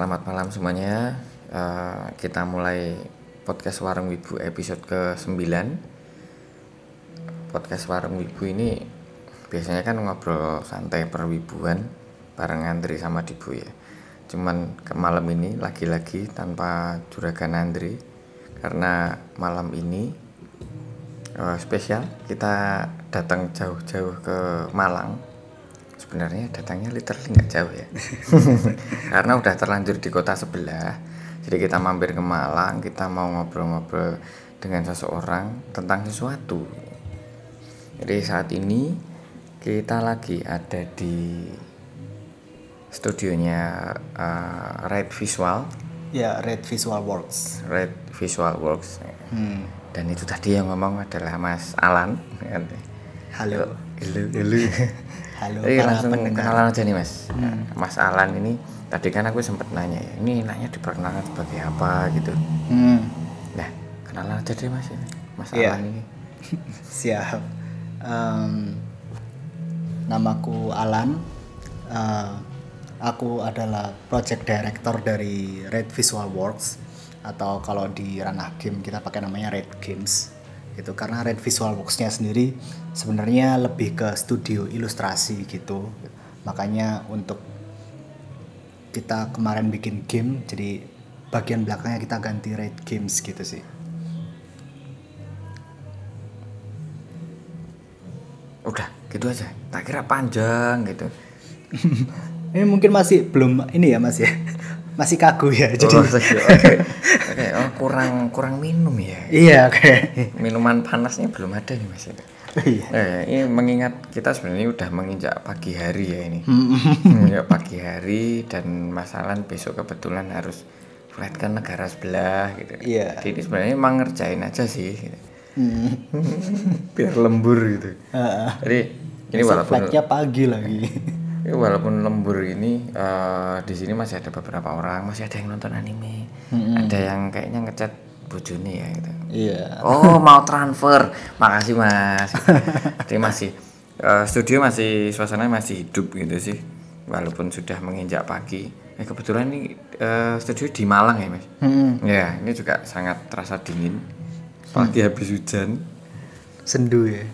selamat malam semuanya. Eh, kita mulai podcast Warung Wibu episode ke-9. Podcast Warung Wibu ini biasanya kan ngobrol santai perwibuan bareng Andri sama Dibu ya. Cuman ke malam ini lagi-lagi tanpa juragan Andri karena malam ini eh, spesial kita datang jauh-jauh ke Malang sebenarnya datangnya literally nggak jauh ya karena udah terlanjur di kota sebelah jadi kita mampir ke Malang kita mau ngobrol-ngobrol dengan seseorang tentang sesuatu jadi saat ini kita lagi ada di studionya uh, Red Visual Ya, Red Visual Works. Red Visual Works Hmm. dan itu tadi yang ngomong adalah Mas Alan Halo. halo halo Halo Jadi para langsung pendengar. kenalan aja nih mas Mas Alan ini Tadi kan aku sempat nanya ya Ini enaknya diperkenalkan sebagai apa gitu Hmm. Nah kenalan aja deh mas ini Mas Iya. Alan ini Siap. Em, namaku Alan. Eh, aku adalah project director dari Red Visual Works atau kalau di ranah game kita pakai namanya Red Games gitu. Karena Red Visual Works-nya sendiri sebenarnya lebih ke studio ilustrasi gitu. Makanya untuk kita kemarin bikin game jadi bagian belakangnya kita ganti Red Games gitu sih. Udah gitu aja. Tak kira panjang gitu. Ini mungkin masih belum ini ya mas ya. Masih kagu ya jadi. Oh, Oke. oh, kurang kurang minum ya iya oke Minuman panasnya belum ada nih mas iya Eh, ini mengingat kita sebenarnya udah menginjak pagi hari ya ini Hmm. menginjak pagi hari dan Mas Alan besok kebetulan harus flight ke negara sebelah gitu Iya. Jadi ini sebenarnya emang ngerjain aja sih gitu. Hmm. biar lembur gitu Heeh. jadi ini walaupun flightnya pagi lagi ini walaupun lembur ini eh, di sini masih ada beberapa orang masih ada yang nonton anime ada yang kayaknya ngecat bojone ya gitu iya Oh mau transfer, makasih mas. Jadi masih eh, studio masih suasananya masih hidup gitu sih, walaupun sudah menginjak pagi. Eh kebetulan ini eh, studio di Malang ya mas. Hmm. Ya ini juga sangat terasa dingin, apalagi habis hujan. sendu ya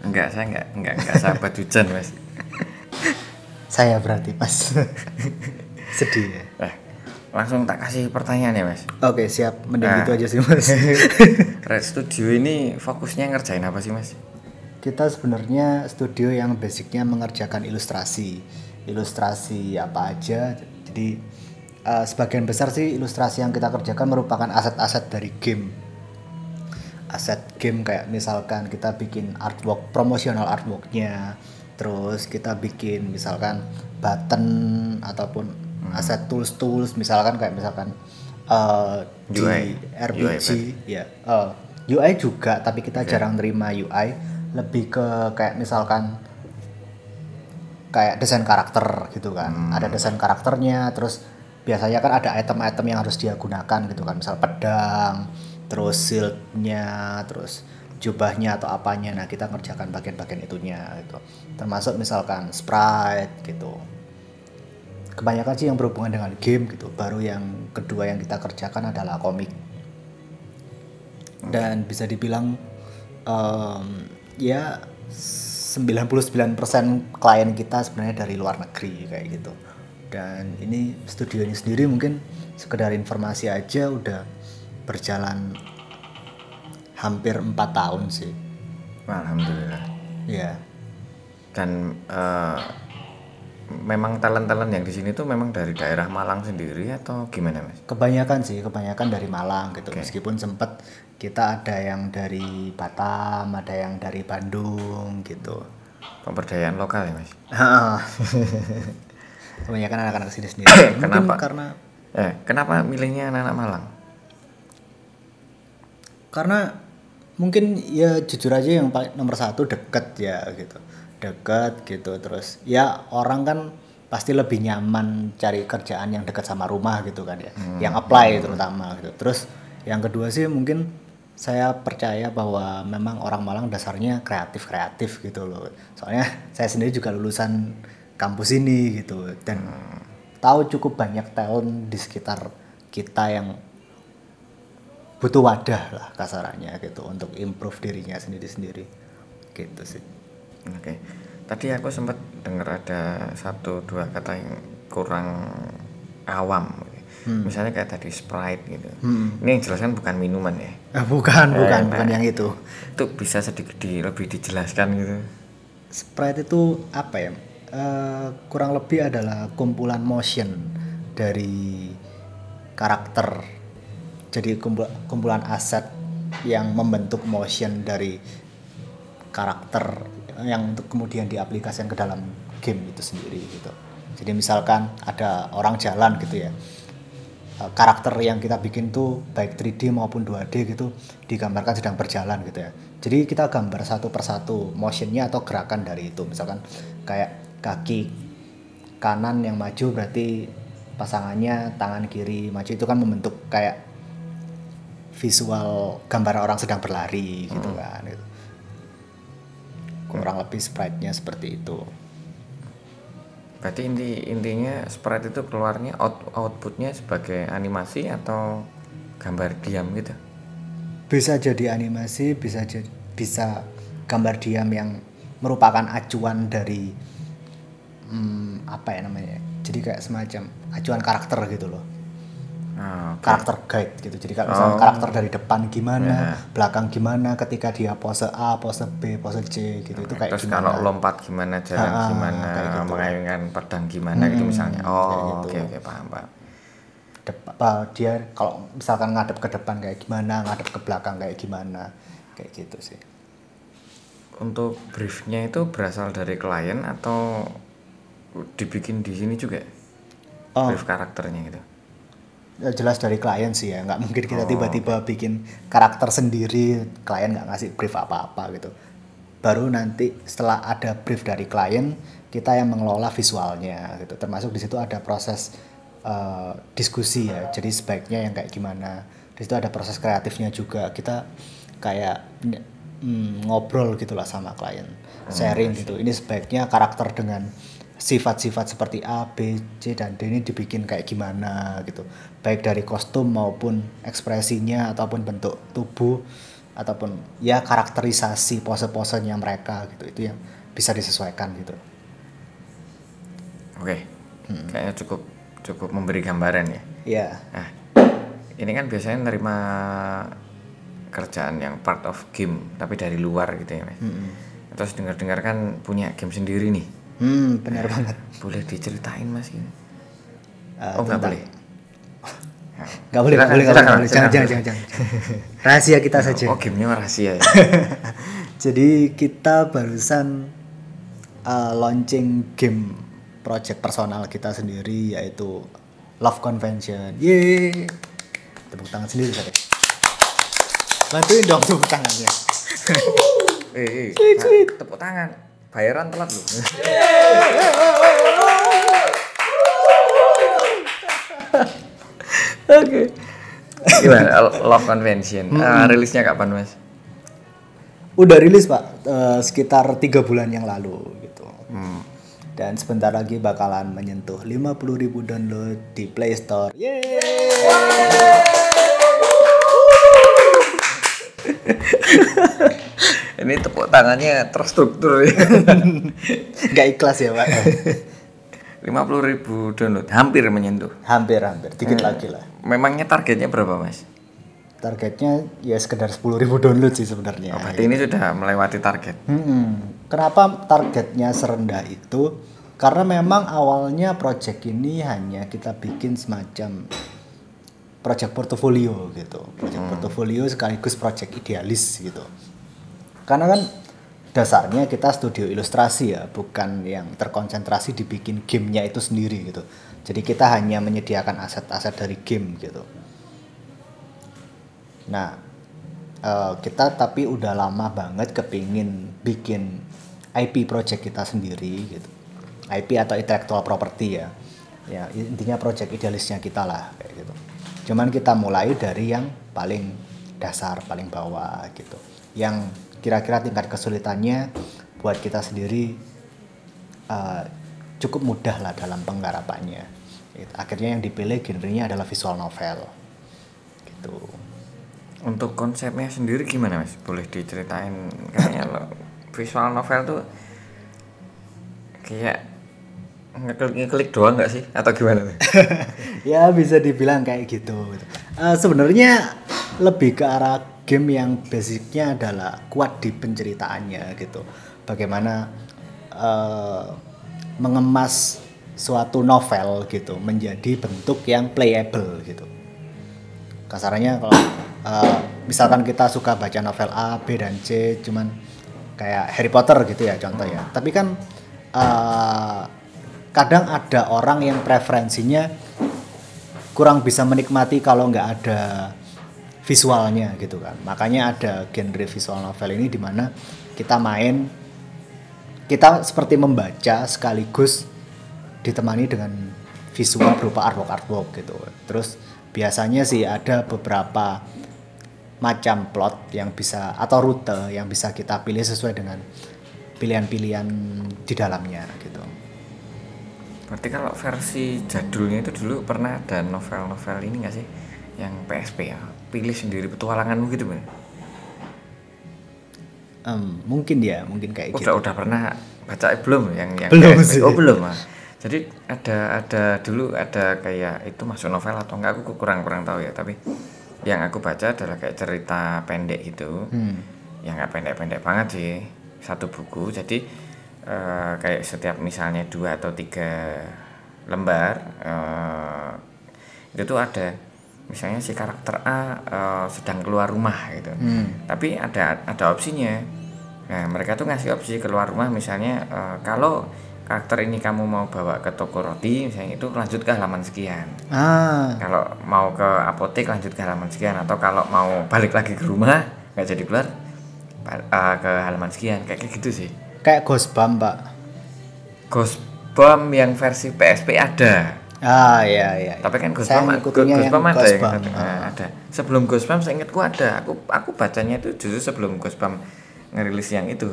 Enggak saya enggak enggak enggak sahabat hujan mas. saya berarti pas sedih ya. Eh langsung tak kasih pertanyaan ya mas. oke siap. Mending Nah. gitu aja sih mas. Red Studio ini fokusnya ngerjain apa sih mas? kita sebenarnya studio yang basicnya mengerjakan ilustrasi. Ilustrasi apa aja. Jadi eh, sebagian besar sih ilustrasi yang kita kerjakan merupakan aset-aset dari game. Aset game kayak misalkan kita bikin artwork promosional artworknya terus kita bikin misalkan button ataupun aset tools tools misalkan kayak misalkan eh, di UI. RPG UI ya eh, UI juga tapi kita jarang terima UI lebih ke kayak misalkan kayak desain karakter gitu kan. Ada desain karakternya terus biasanya kan ada item-item yang harus dia gunakan gitu kan. Misal pedang terus shieldnya terus jubahnya atau apanya. Nah kita ngerjakan bagian-bagian itunya gitu. Termasuk misalkan sprite gitu. Kebanyakan sih yang berhubungan dengan game gitu. Baru yang kedua yang kita kerjakan adalah komik. Dan bisa dibilang em, ya 99% klien kita sebenarnya dari luar negeri kayak gitu. Dan ini studio ini sendiri mungkin sekedar informasi aja udah berjalan hampir empat tahun sih Alhamdulillah. ya dan eh, memang talent-talent yang di sini tuh memang dari daerah Malang sendiri atau gimana mas? kebanyakan sih kebanyakan dari Malang gitu meskipun sempet kita ada yang dari Batam ada yang dari Bandung gitu Pemberdayaan lokal ya mas? kebanyakan anak-anak sini sendiri Mungkin Kenapa? karena Eh, kenapa milihnya anak-anak Malang? karena mungkin ya jujur aja yang paling nomor satu deket ya gitu. Deket gitu terus ya orang kan pasti lebih nyaman cari kerjaan yang dekat sama rumah gitu kan ya yang apply terutama gitu. Terus yang kedua sih mungkin saya percaya bahwa memang orang Malang dasarnya kreatif kreatif gitu loh. Soalnya saya sendiri juga lulusan kampus ini gitu dan tahu cukup banyak talent di sekitar kita yang butuh wadah lah kasarannya gitu untuk improve dirinya sendiri-sendiri gitu sih Oke. Tadi aku sempat dengar ada satu dua kata yang kurang awam. Misalnya kayak tadi Sprite gitu. Ini yang jelas kan bukan minuman ya. Eh, bukan bukan Eh, bukan nah. yang itu Itu bisa sedikit di, lebih dijelaskan gitu. Sprite itu apa ya Eh, kurang lebih adalah kumpulan motion dari karakter jadi kumpul- kumpulan aset yang membentuk motion dari karakter yang untuk kemudian diaplikasikan ke dalam game itu sendiri gitu jadi misalkan ada orang jalan gitu ya eh, karakter yang kita bikin tuh baik 3D maupun 2D gitu digambarkan sedang berjalan gitu ya. Jadi kita gambar satu persatu motionnya atau gerakan dari itu. Misalkan kayak kaki kanan yang maju berarti pasangannya tangan kiri maju itu kan membentuk kayak visual gambar orang sedang berlari gitu kan. Gitu. Kurang lebih sprite-nya seperti itu. Berarti inti intinya Sprite itu keluarnya out, outputnya sebagai animasi atau gambar diam gitu. bisa jadi animasi bisa jadi bisa gambar diam yang merupakan acuan dari hmm, apa ya namanya jadi kayak semacam acuan karakter gitu loh Ah, oke. karakter guide gitu jadi kalau misalnya Oh. karakter dari depan gimana Ya. belakang gimana ketika dia pose A pose B pose C gitu itu kayak Terus gimana kalau lompat gimana, jalan Ah, gimana, gitu. mengayunkan pedang gimana gitu misalnya. kayak Oh, gitu. oke oke paham paham. Dep- dia kalau misalkan ngadep ke depan kayak gimana ngadep ke belakang kayak gimana kayak gitu sih Untuk briefnya itu berasal dari klien atau dibikin di sini juga? Oh. Brief karakternya gitu. Ya, jelas dari klien sih ya. Nggak mungkin Oh, kita tiba-tiba bikin karakter sendiri klien nggak ngasih brief apa-apa gitu. Baru nanti setelah ada brief dari klien kita yang mengelola visualnya gitu. Termasuk di situ ada proses eh, diskusi ya. Jadi sebaiknya yang kayak gimana. Di situ ada proses kreatifnya juga. Kita kayak mm, ngobrol gitulah sama klien. Sharing gitu. Ini sebaiknya karakter dengan sifat-sifat seperti A, B, C dan D ini dibikin kayak gimana gitu baik dari kostum maupun ekspresinya ataupun bentuk tubuh ataupun ya karakterisasi pose-posenya mereka gitu itu yang bisa disesuaikan gitu Oke. Kayaknya cukup cukup memberi gambaran ya. ya Nah, ini kan biasanya nerima kerjaan yang part of game tapi dari luar gitu ya, Mas. Terus dengar-dengar kan punya game sendiri nih. Hmm benar banget Boleh diceritain Mas gitu? Eh, oh, nggak boleh. nggak Silakan, boleh boleh, silakan, nggak boleh. jangan jangan jangan jangan rahasia kita saja Oh, gamenya rahasia ya. Jadi kita barusan uh, launching game project personal kita sendiri yaitu Love Convention. Yeay. Tepuk tangan sendiri saya. Bantuin dong tepuk tangannya. eh, eh, nah, tepuk tangan. Bayaran telat loh. Oke. Gimana? Love Convention. Ah, rilisnya kapan, Mas? Udah rilis pak, eh, sekitar tiga bulan yang lalu gitu. Hmm. Dan sebentar lagi bakalan menyentuh 50.000 download di Play Store. Yeay. Ini tepuk tangannya terstruktur ya. Gak ikhlas ya pak. 50 ribu download, hampir menyentuh. hampir hampir, dikit lagi lah. Memangnya targetnya berapa, Mas? targetnya ya sekedar 10.000 download sih sebenarnya. Oh, berarti ini sudah melewati target. Mm-mm. Kenapa targetnya serendah itu? Karena memang awalnya project ini hanya kita bikin semacam project portofolio gitu. Project portofolio sekaligus project idealis gitu. Karena kan dasarnya kita studio ilustrasi ya, bukan yang terkonsentrasi dibikin gamenya itu sendiri gitu. Jadi kita hanya menyediakan aset-aset dari game gitu. Nah, eh, kita tapi udah lama banget kepingin bikin IP project kita sendiri gitu. IP atau intellectual property ya. Ya, intinya project idealisnya kita lah kayak gitu. Cuman kita mulai dari yang paling dasar, paling bawah gitu. Yang kira-kira tingkat kesulitannya buat kita sendiri eh, cukup mudah lah dalam penggarapannya. Gitu. Akhirnya yang dipilih genrenya adalah visual novel. Gitu. Untuk konsepnya sendiri gimana mas? Boleh diceritain kayaknya lo visual novel tuh kayak ngeklik ngeklik doang nggak sih atau gimana? Ya bisa dibilang kayak gitu. Eh, Sebenarnya lebih ke arah game yang basicnya adalah kuat di penceritaannya gitu. Bagaimana eh, mengemas suatu novel gitu menjadi bentuk yang playable gitu. Kasarannya kalau eh, misalkan kita suka baca novel A, B dan C, cuman kayak Harry Potter gitu ya contoh ya. Tapi kan eh, kadang ada orang yang preferensinya kurang bisa menikmati kalau nggak ada visualnya gitu kan. Makanya ada genre visual novel ini di mana kita main kita seperti membaca sekaligus ditemani dengan visual berupa artwork artwork gitu. Terus biasanya sih ada beberapa macam plot yang bisa atau rute yang bisa kita pilih sesuai dengan pilihan-pilihan di dalamnya gitu. Berarti kalau versi jadulnya itu dulu pernah ada novel-novel ini nggak sih? Yang PSP ya? Pilih sendiri petualanganmu gitu kan? Em, mungkin ya mungkin kayak gitu Udah udah pernah baca belum yang yang Belum PSP? sih. Oh belum ah. Jadi ada ada dulu ada kayak itu masuk novel atau enggak aku kurang kurang tahu ya. Tapi yang aku baca adalah kayak cerita pendek gitu. Hmm. yang nggak pendek-pendek banget sih satu buku jadi eh, kayak setiap misalnya dua atau tiga lembar eh, itu tuh ada misalnya si karakter A eh, sedang keluar rumah gitu. Hmm. tapi ada ada opsinya. Nah mereka tuh ngasih opsi keluar rumah misalnya eh, kalau karakter ini kamu mau bawa ke toko roti misalnya itu lanjut ke halaman sekian. Ah. Kalau mau ke apotek lanjut ke halaman sekian. Atau kalau mau balik lagi ke rumah nggak jadi keluar eh, ke halaman sekian. Kayak gitu sih. Kayak Ghostbump pak Ghost Bomb yang versi PSP ada ah iya iya tapi kan yang Bomb ada satu. Nah, Ah. ada sebelum Bomb saya ingatku ada aku aku bacanya itu justru sebelum Bomb ngerilis yang itu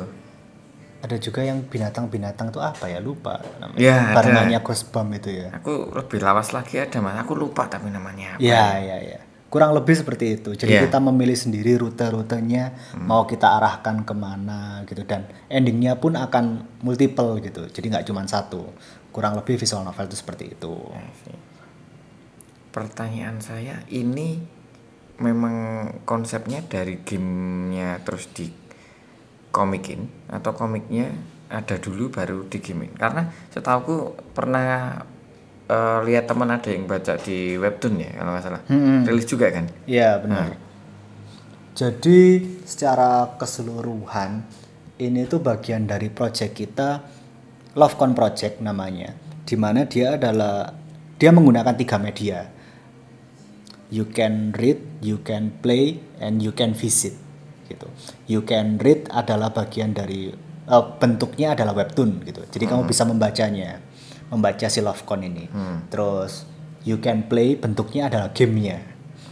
ada juga yang binatang-binatang tuh apa ya lupa namanya Ya, ada. barengannya Ghostbump itu ya aku lebih lawas lagi ada mas aku lupa tapi namanya apa Iya, iya, iya. Kurang lebih seperti itu. Jadi Iya. kita memilih sendiri rute-rutenya, mau kita arahkan ke mana gitu. Dan endingnya pun akan multiple gitu. Jadi nggak cuma satu. Kurang lebih visual novel itu seperti itu. Pertanyaan saya ini memang konsepnya dari gamenya terus di komikin atau komiknya ada dulu baru di gamein karena setahuku pernah eh, lihat teman ada yang baca di webtoon ya kalau nggak salah Hmm. rilis juga kan Iya, benar. Jadi secara keseluruhan ini tuh bagian dari project kita Lovecon Project namanya. Di mana dia adalah dia menggunakan tiga media. You can read, you can play, and you can visit. Gitu. You can read adalah bagian dari eh, bentuknya adalah webtoon gitu. Jadi kamu bisa membacanya, membaca si Lovecon ini. Terus you can play bentuknya adalah gamenya.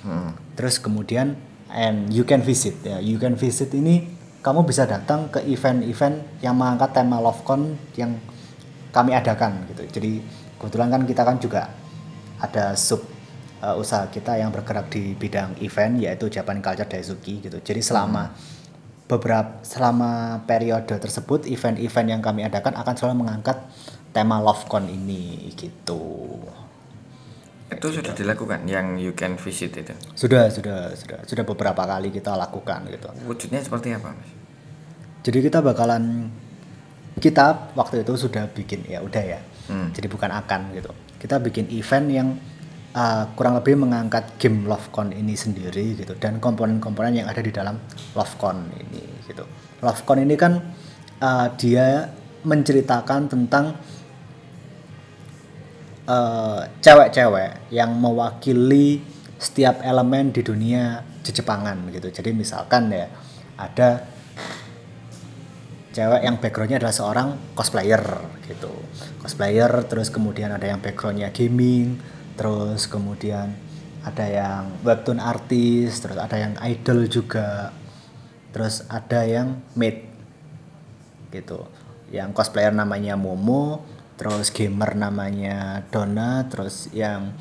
Hmm. Terus kemudian and you can visit ya. You can visit ini kamu bisa datang ke event-event yang mengangkat tema LoveCon yang kami adakan gitu. Jadi kebetulan kan kita kan juga ada sub uh, usaha kita yang bergerak di bidang event yaitu Japan Culture Daisuki gitu. Jadi selama beberapa selama periode tersebut event-event yang kami adakan akan selalu mengangkat tema LoveCon ini gitu. itu sudah dilakukan yang you can visit itu Sudah, sudah, sudah, sudah beberapa kali kita lakukan gitu. wujudnya seperti apa mas Jadi kita bakalan kita waktu itu sudah bikin ya udah ya. Hmm. Jadi bukan akan gitu. Kita bikin event yang uh, kurang lebih mengangkat game LoveCon ini sendiri gitu dan komponen-komponen yang ada di dalam LoveCon ini gitu. LoveCon ini kan uh, dia menceritakan tentang eh, cewek-cewek yang mewakili setiap elemen di dunia Jejepangan gitu. Jadi misalkan ya ada cewek yang backgroundnya adalah seorang cosplayer gitu. Cosplayer terus kemudian ada yang backgroundnya gaming, terus kemudian ada yang webtoon artis, terus ada yang idol juga, terus ada yang maid gitu. Yang cosplayer namanya Momo, terus gamer namanya Donna terus yang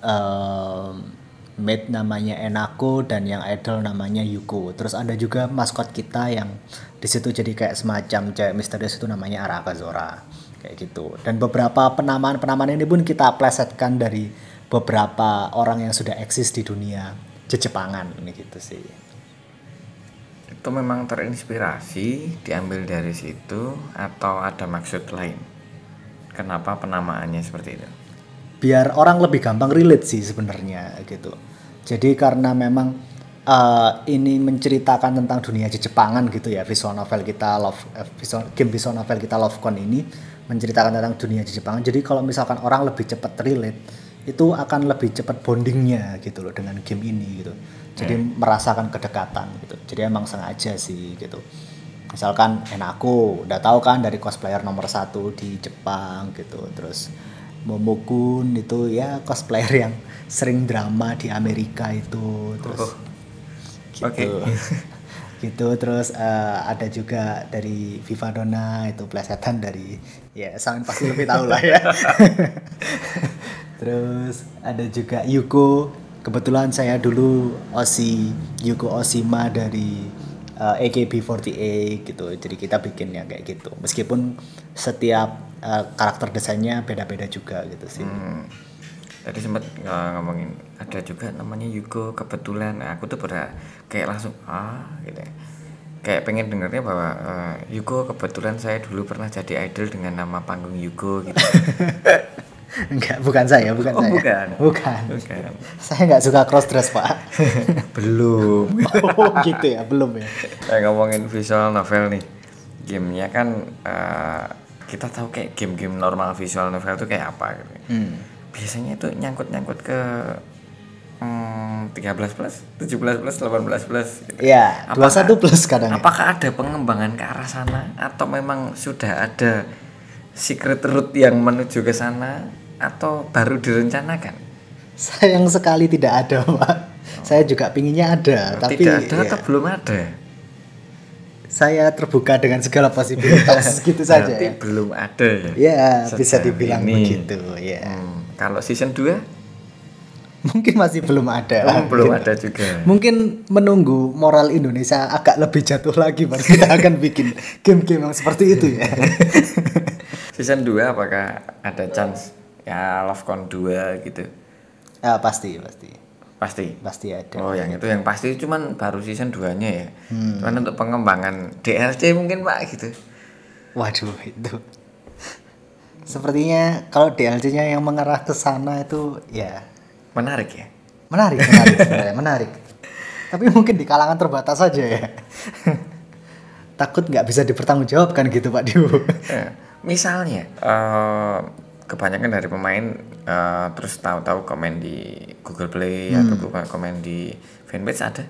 um, maid namanya Enako dan yang idol namanya Yuko. Terus ada juga maskot kita yang di situ jadi kayak semacam cewek misterius itu namanya Araka Zora kayak gitu. Dan beberapa penamaan penamaan ini pun kita plesetkan dari beberapa orang yang sudah eksis di dunia Jepangan ini gitu sih. Itu memang terinspirasi diambil dari situ atau ada maksud lain? Kenapa penamaannya seperti itu? Biar orang lebih gampang relate sih sebenarnya gitu jadi karena memang uh, ini menceritakan tentang dunia Jepangan gitu ya visual novel kita love uh, visual, game visual novel kita Lovecon ini menceritakan tentang dunia Jepangan. Jadi kalau misalkan orang lebih cepat relate itu akan lebih cepat bondingnya gitu loh dengan game ini gitu. Jadi hmm. merasakan kedekatan gitu. Jadi emang sengaja sih gitu. Misalkan enaku udah tahu kan dari cosplayer nomor satu di Jepang gitu. Terus Momokun itu ya cosplayer yang sering drama di Amerika itu terus oh. gitu okay. gitu terus uh, ada juga dari Viva Donna itu plesetan dari ya Samin pasti lebih tahu lah ya terus ada juga Yuko kebetulan saya dulu Osi Yuko Osima dari uh, eh, AKB48 gitu jadi kita bikinnya kayak gitu meskipun setiap uh, karakter desainnya beda-beda juga gitu sih hmm tadi sempat ngomongin ada juga namanya Yugo kebetulan nah, aku tuh pada kayak langsung ah gitu ya. kayak pengen dengarnya bahwa uh, Yugo kebetulan saya dulu pernah jadi idol dengan nama panggung Yugo gitu Enggak, bukan saya, bukan oh, saya. Bukan. Bukan. Bukan. Saya nggak suka cross dress, Pak. belum. oh, gitu ya, belum ya. Saya ngomongin visual novel nih. Gamenya kan uh, kita tahu kayak game-game normal visual novel itu kayak apa gitu. Hmm biasanya itu nyangkut-nyangkut ke hmm, 13 plus, 17 plus, 18 plus gitu. Iya, 21 plus kadang. Apakah ada pengembangan ke arah sana atau memang sudah ada secret route yang menuju ke sana atau baru direncanakan? Sayang sekali tidak ada, Pak. Oh. Saya juga pinginnya ada, oh, tapi tidak ada ya. atau belum ada? Saya terbuka dengan segala posibilitas gitu saja ya. belum ada ya. Ya, bisa dibilang ini. begitu ya. Hmm. Kalau season 2 mungkin masih belum ada. Oh, belum ada juga. Mungkin menunggu moral Indonesia agak lebih jatuh lagi baru kita akan bikin game-game yang seperti itu ya. season 2 apakah ada chance ya Lovecon 2 gitu? Ya, pasti, pasti. Pasti. Pasti ada. Oh, yang itu yang pasti cuman baru season 2-nya ya. Hmm. Cuman untuk pengembangan DLC mungkin Pak gitu. Waduh, itu sepertinya kalau DLC-nya yang mengarah ke sana itu ya menarik ya menarik menarik sebenarnya menarik tapi mungkin di kalangan terbatas saja ya takut nggak bisa dipertanggungjawabkan gitu Pak Dio ya, misalnya uh, kebanyakan dari pemain uh, terus tahu-tahu komen di Google Play hmm. atau komen di fanpage ada.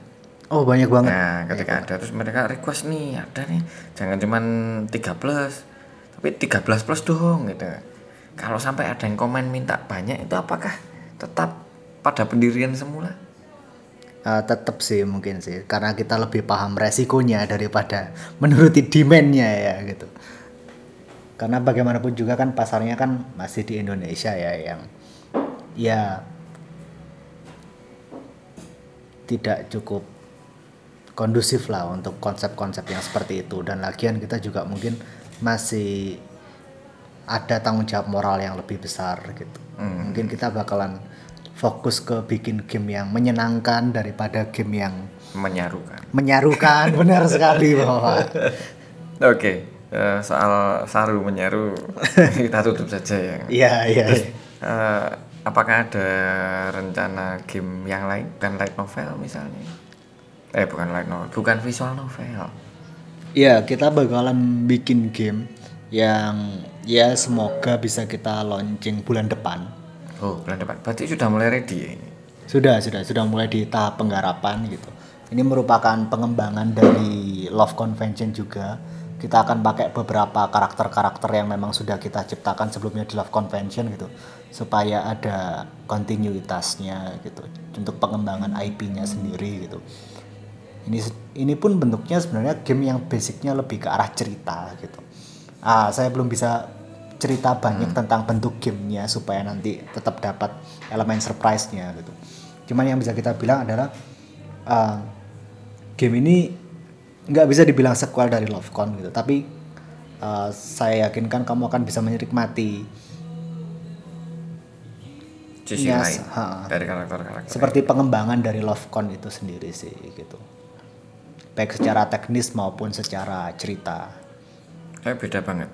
Oh banyak banget. Nah ketika ya, ada terus mereka request nih ada nih jangan cuman 3 plus tapi 13 plus dong gitu. Kalau sampai ada yang komen minta banyak itu apakah tetap pada pendirian semula? Uh, tetap sih mungkin sih. Karena kita lebih paham resikonya daripada menuruti demandnya ya gitu karena bagaimanapun juga kan pasarnya kan masih di Indonesia ya yang ya tidak cukup kondusif lah untuk konsep-konsep yang seperti itu dan lagian kita juga mungkin masih ada tanggung jawab moral yang lebih besar gitu. Hmm. Mungkin kita bakalan fokus ke bikin game yang menyenangkan daripada game yang menyarukan. Menyarukan benar sekali bahwa. Oke, okay. Uh, eh, soal saru menyaru kita tutup saja ya. Iya iya. Uh, apakah ada rencana game yang lain bukan light novel misalnya? Eh bukan light novel, bukan visual novel Ya, kita bakalan bikin game yang ya semoga bisa kita launching bulan depan. Oh, bulan depan. Berarti sudah mulai ready ya ini? Sudah, sudah, sudah mulai di tahap penggarapan gitu. Ini merupakan pengembangan dari Love Convention juga. Kita akan pakai beberapa karakter-karakter yang memang sudah kita ciptakan sebelumnya di Love Convention gitu. Supaya ada kontinuitasnya gitu. Untuk pengembangan IP-nya sendiri gitu ini ini pun bentuknya sebenarnya game yang basicnya lebih ke arah cerita gitu ah saya belum bisa cerita banyak tentang bentuk gamenya supaya nanti tetap dapat elemen surprise-nya gitu. Cuman yang bisa kita bilang adalah uh, game ini nggak bisa dibilang sequel dari Lovecon gitu, tapi uh, saya yakinkan kamu akan bisa menikmati sisi Yes, lain ha. dari karakter-karakter seperti pengembangan dari Lovecon itu sendiri sih gitu. Baik secara teknis maupun secara cerita. kayak beda banget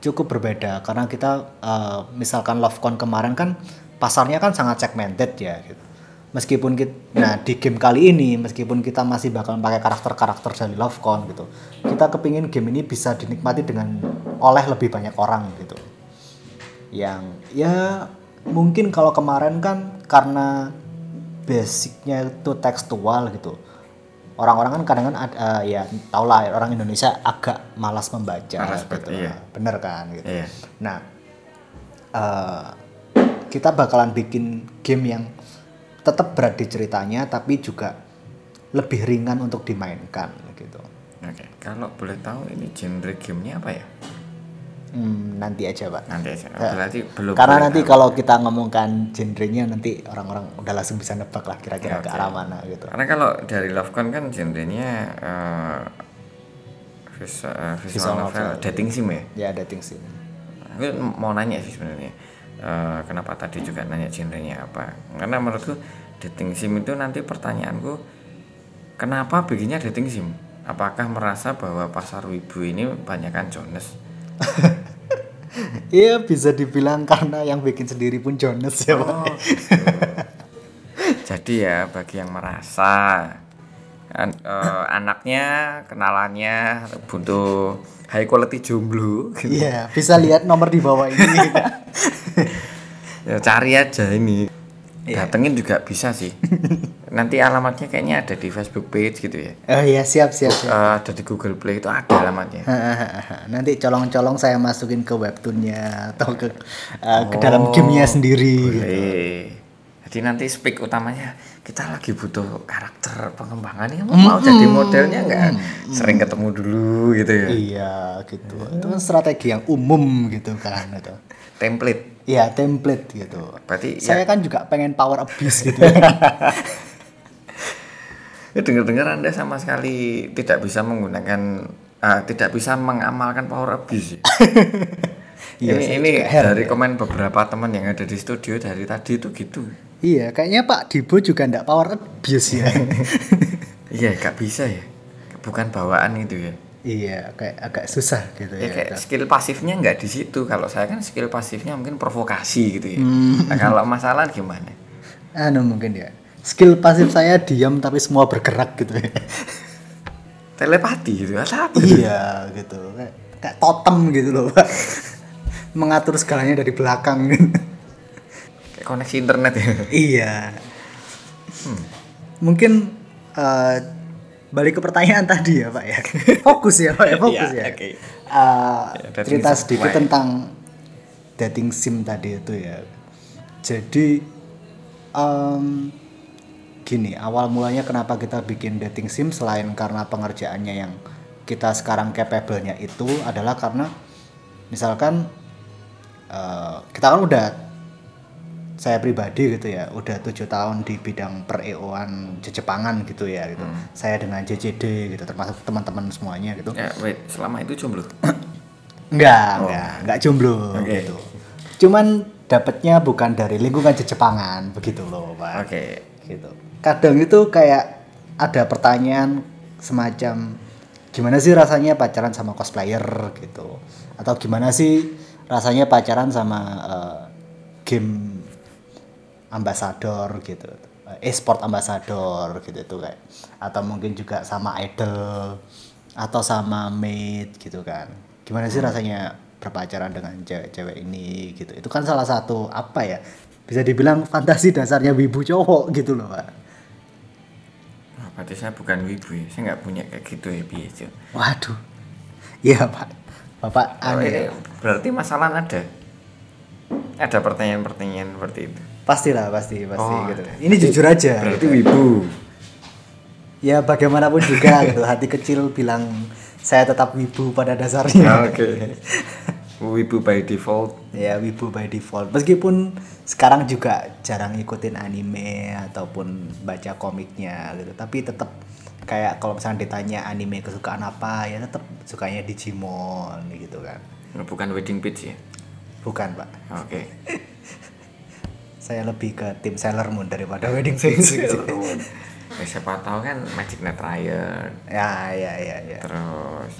cukup berbeda karena kita uh, misalkan Lovecon kemarin kan pasarnya kan sangat segmented ya gitu. Meskipun kita, nah di game kali ini meskipun kita masih bakal pakai karakter-karakter dari Lovecon gitu, kita kepingin game ini bisa dinikmati dengan oleh lebih banyak orang gitu. Yang ya mungkin kalau kemarin kan karena basicnya itu tekstual gitu. Orang-orang kan kadang kan ad- eh, ya tau lah orang Indonesia agak malas membaca Malas gitu. iya. Bener kan gitu. Iya. Nah, eh, kita bakalan bikin game yang tetap berat di ceritanya tapi juga lebih ringan untuk dimainkan gitu. oke kalau boleh tahu ini genre gamenya apa ya Hmm, nanti aja pak. nanti aja Ya. berarti belum Karena nanti tahu. kalau kita ngomongkan genrenya nanti orang-orang udah langsung bisa nebak lah kira-kira ke Oke. arah mana gitu. karena kalau dari Lovecon kan genrenya eh, visual, eh, visual Visual novel, novel. dating sim ya Ya dating sim. aku mau nanya sih sebenarnya Eh, kenapa tadi juga nanya genrenya apa karena menurutku dating sim itu nanti pertanyaanku kenapa bikinnya dating sim apakah merasa bahwa pasar wibu ini banyakkan Jones Iya bisa dibilang karena yang bikin sendiri pun Jonas ya pak. Oh, gitu. jadi ya bagi yang merasa an- eh, anaknya kenalannya butuh high quality jomblo gitu. Iya bisa lihat nomor di bawah ini. ya cari aja ini Iya. datengin juga bisa sih nanti alamatnya kayaknya ada di Facebook page gitu ya oh iya siap siap. siap. Eh, ada di Google Play itu ada alamatnya Nanti colong-colong saya masukin ke webtoonnya atau ke uh, ke dalam gamenya sendiri. gitu. boleh jadi nanti speak utamanya kita lagi butuh karakter pengembangan yang mau jadi modelnya nggak sering ketemu dulu gitu ya Iya gitu. Itu kan strategi yang umum gitu kan itu. template Iya template gitu. berarti Saya ya, kan juga pengen power abuse gitu. ya dengar-dengar anda sama sekali tidak bisa menggunakan ah, tidak bisa mengamalkan power abuse ya? Iya, ini ini heran dari ya. komen beberapa teman yang ada di studio dari tadi itu gitu iya, kayaknya Pak Dibo juga ndak power abuse ya. iya gak bisa ya bukan bawaan itu ya iya, kayak agak susah gitu ya. ya kayak skill pasifnya nggak di situ kalau saya kan skill pasifnya mungkin provokasi gitu ya Hmm. nah, kalau masalah gimana Anu mungkin ya. Skill pasif saya diam tapi semua bergerak gitu ya. telepati gitu apa gitu? iya gitu. Kayak, kayak totem gitu loh, Pak. Mengatur segalanya dari belakang kayak koneksi internet ya Iya. Mungkin eh, balik ke pertanyaan tadi ya Pak ya. Fokus ya Pak ya, fokus Iya, ya. oke. Eh, Ya, dating cerita sim sedikit mulai. tentang dating sim tadi itu ya. Jadi em, gini, awal mulanya kenapa kita bikin dating sim selain karena pengerjaannya yang kita sekarang capable-nya itu adalah karena misalkan eh, kita kan udah saya pribadi gitu ya udah tujuh tahun di bidang per EO-an Jepangan gitu ya gitu. Saya dengan JJD gitu termasuk teman-teman semuanya gitu. Ya wait selama itu jomblo? Enggak enggak enggak jomblo Oh. Oke. gitu. Cuman dapatnya bukan dari lingkungan Jepangan begitu loh pak. Oke. Gitu. Kadang itu kayak ada pertanyaan semacam gimana sih rasanya pacaran sama cosplayer? gitu. Atau gimana sih rasanya pacaran sama eh, game ambassador gitu. Eh, e-sport ambassador gitu itu kayak. Atau mungkin juga sama idol atau sama maid gitu kan. Gimana sih rasanya berpacaran dengan cewek-cewek ini gitu? Itu kan salah satu apa ya bisa dibilang fantasi dasarnya wibu cowok gitu loh pak. Wah, berarti saya bukan wibu ya. Saya nggak punya kayak gitu ya biasa waduh. Iya pak bapak Oh, aneh ini berarti masalah ada? Ada pertanyaan-pertanyaan seperti itu? Pastilah pasti pasti Oh, gitu. ada. ini jujur aja. berarti wibu. Ya bagaimanapun juga gitu hati kecil bilang saya tetap wibu pada dasarnya. Oke. Wibu by default. ya wibu by default. Meskipun sekarang juga jarang ngikutin anime ataupun baca komiknya gitu tapi tetap kayak kalau misalnya ditanya anime kesukaan apa ya tetap sukanya Digimon gitu kan Bukan wedding pitch ya. bukan pak Oke. saya lebih ke tim Sailor Moon daripada Wedding Phoenix gitu. Ya, siapa tahu kan Magic Knight Riot ya ya ya ya terus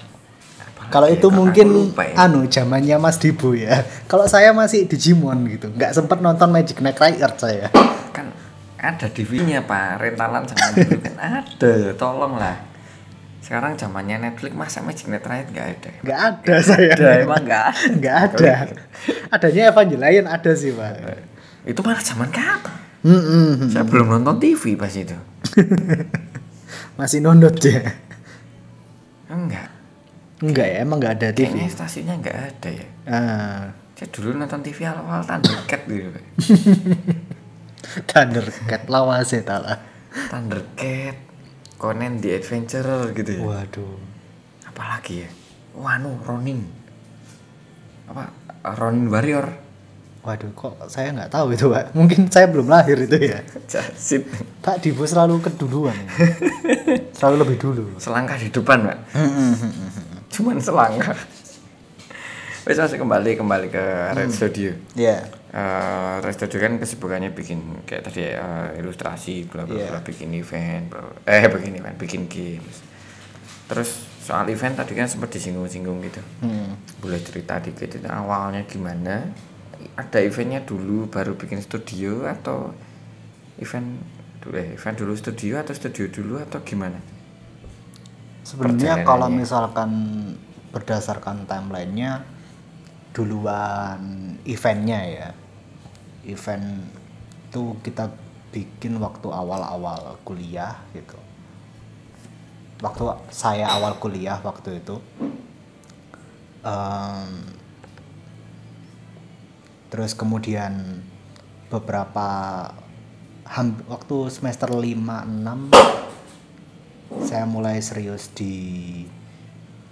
kalau lagi itu ya? Mungkin ya. anu zamannya Mas Dibu ya kalau saya masih Digimon gitu nggak sempat nonton Magic Knight Riot saya kan ada DVD-nya pak. Rentalan zaman dulu kan ada. Tolong lah sekarang zamannya Netflix masa Magic Knight Riot nggak ada? Nggak ada saya. Ada emang nggak nggak ada. Adanya Evangelion ada sih pak. Itu malah zaman kapan? Mm-mm. saya belum nonton TV pas itu. Masih nonton ya enggak. Enggak ya? Emang nggak ada TV kayaknya stasiunnya nggak ada ya. Ah. Saya dulu nonton TV awal-awal Thundercat gitu. Thundercat lawas ya lah Thundercat Conan the Adventurer gitu ya? Waduh. Apalagi ya? Wanu Ronin. Apa? Ronin Warrior. Waduh kok saya nggak tahu itu pak? Mungkin saya belum lahir itu ya. Jasit. Pak Dibu selalu keduluan. Ya. selalu lebih dulu. Selangkah di depan pak. Cuman selangkah. Wes masih kembali kembali ke Red Studio. Ya Eh, Red Studio kan kesibukannya bikin kayak tadi eh, ilustrasi bla bla Iya. bikin event bla, eh bikin event bikin games. Terus soal event tadi kan sempat disinggung-singgung gitu. Hmm. boleh cerita dikit itu awalnya gimana? Ada eventnya dulu baru bikin studio atau event dulu eh, event dulu studio atau studio dulu atau gimana? Sebenarnya kalau misalkan berdasarkan timelinenya duluan eventnya ya event itu kita bikin waktu awal-awal kuliah gitu waktu saya awal kuliah waktu itu Em, terus kemudian beberapa waktu semester 5 6 saya mulai serius di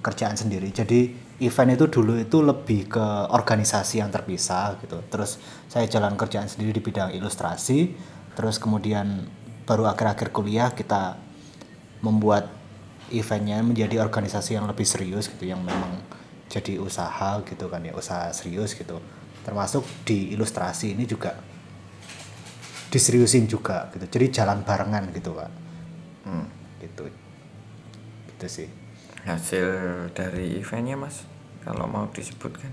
kerjaan sendiri. Jadi event itu dulu itu lebih ke organisasi yang terpisah gitu. Terus saya jalan kerjaan sendiri di bidang ilustrasi. Terus kemudian baru akhir-akhir kuliah kita membuat eventnya menjadi organisasi yang lebih serius gitu, yang memang jadi usaha gitu kan ya, usaha serius gitu. Termasuk di ilustrasi ini juga diseriusin juga gitu. Jadi jalan barengan gitu, Pak Hmm. gitu gitu sih hasil dari eventnya mas? Kalau mau disebutkan.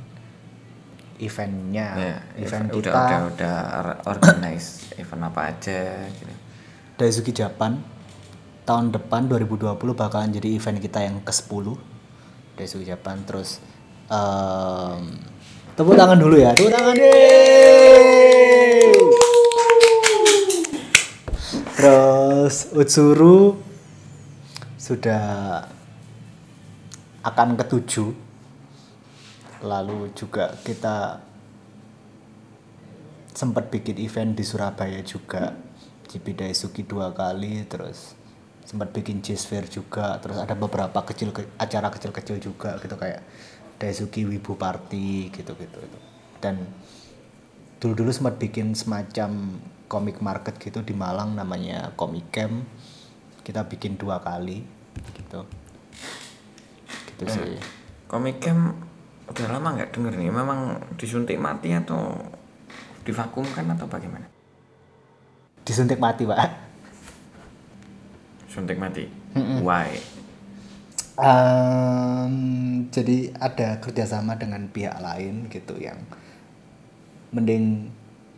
Eventnya? Ya event udah kita? udah udah or- organize event apa aja gitu. Daisuki Japan tahun depan 2020 bakalan jadi event kita yang ke 10 Daisuki Japan terus em, tepuk tangan dulu ya. Tepuk tangan. Yeay! terus Utsuru sudah akan ketujuh. Lalu juga kita sempat bikin event di Surabaya juga. GP Daisuki dua kali terus sempat bikin Jazz Fair juga terus ada beberapa kecil acara kecil-kecil juga gitu kayak Daisuki Wibu Party gitu-gitu itu. dan dulu-dulu sempat bikin semacam comic market gitu di Malang namanya Comic Camp. Kita bikin dua kali gitu gitu sih. Komik Camp udah lama nggak denger nih memang disuntik mati atau divakumkan atau bagaimana? Disuntik mati pak. Suntik mati? Why? Em, jadi ada kerjasama dengan pihak lain gitu yang mending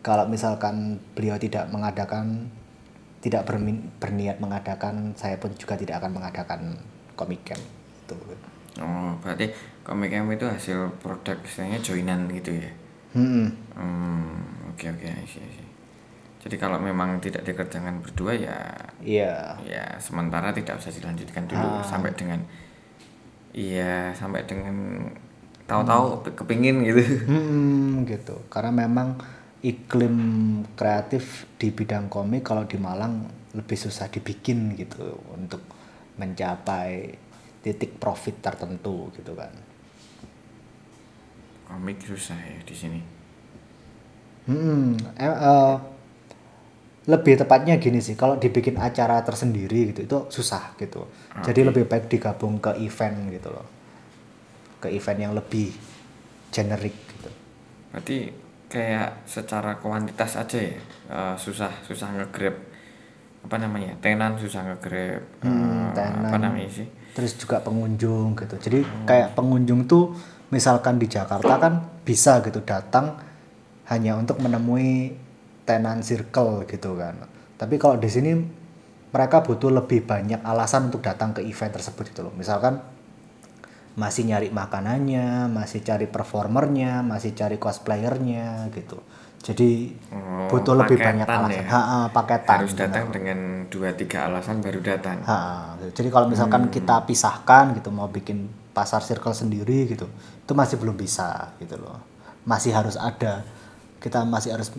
kalau misalkan beliau tidak mengadakan tidak bermin- berniat mengadakan saya pun juga tidak akan mengadakan comic camp itu oh berarti Komik Camp itu hasil produk istilahnya joinan gitu ya Hmm, Hmm, oke oke see. Jadi kalau memang tidak dikerjakan berdua ya iya ya sementara tidak usah dilanjutkan dulu sampai dengan iya sampai dengan tahu-tahu kepingin gitu. Hmm, gitu. Karena memang iklim kreatif di bidang komik kalau di Malang lebih susah dibikin gitu untuk mencapai titik profit tertentu gitu kan. komik susah ya di sini Hmm, eh, eh, lebih tepatnya gini sih, kalau dibikin acara tersendiri gitu itu susah gitu. Jadi lebih baik digabung ke event gitu loh, ke event yang lebih generik gitu. berarti kayak secara kuantitas aja ya eh, susah susah ngegrab apa namanya tenan susah ngegrab Hmm, eh, apa namanya sih Terus juga pengunjung gitu. Jadi kayak pengunjung tuh misalkan di Jakarta kan bisa gitu datang hanya untuk menemui tenan circle gitu kan. Tapi kalau di sini mereka butuh lebih banyak alasan untuk datang ke event tersebut gitu loh. Misalkan masih nyari makanannya, masih cari performernya, masih cari cosplayernya gitu. Jadi Oh, butuh lebih banyak paketan alasan. ya. Ha, ha, paketan. harus datang dengan dua tiga alasan baru datang Ha, gitu. jadi kalau misalkan kita pisahkan gitu mau bikin pasar circle sendiri gitu, itu masih belum bisa gitu loh. Masih harus ada kita masih harus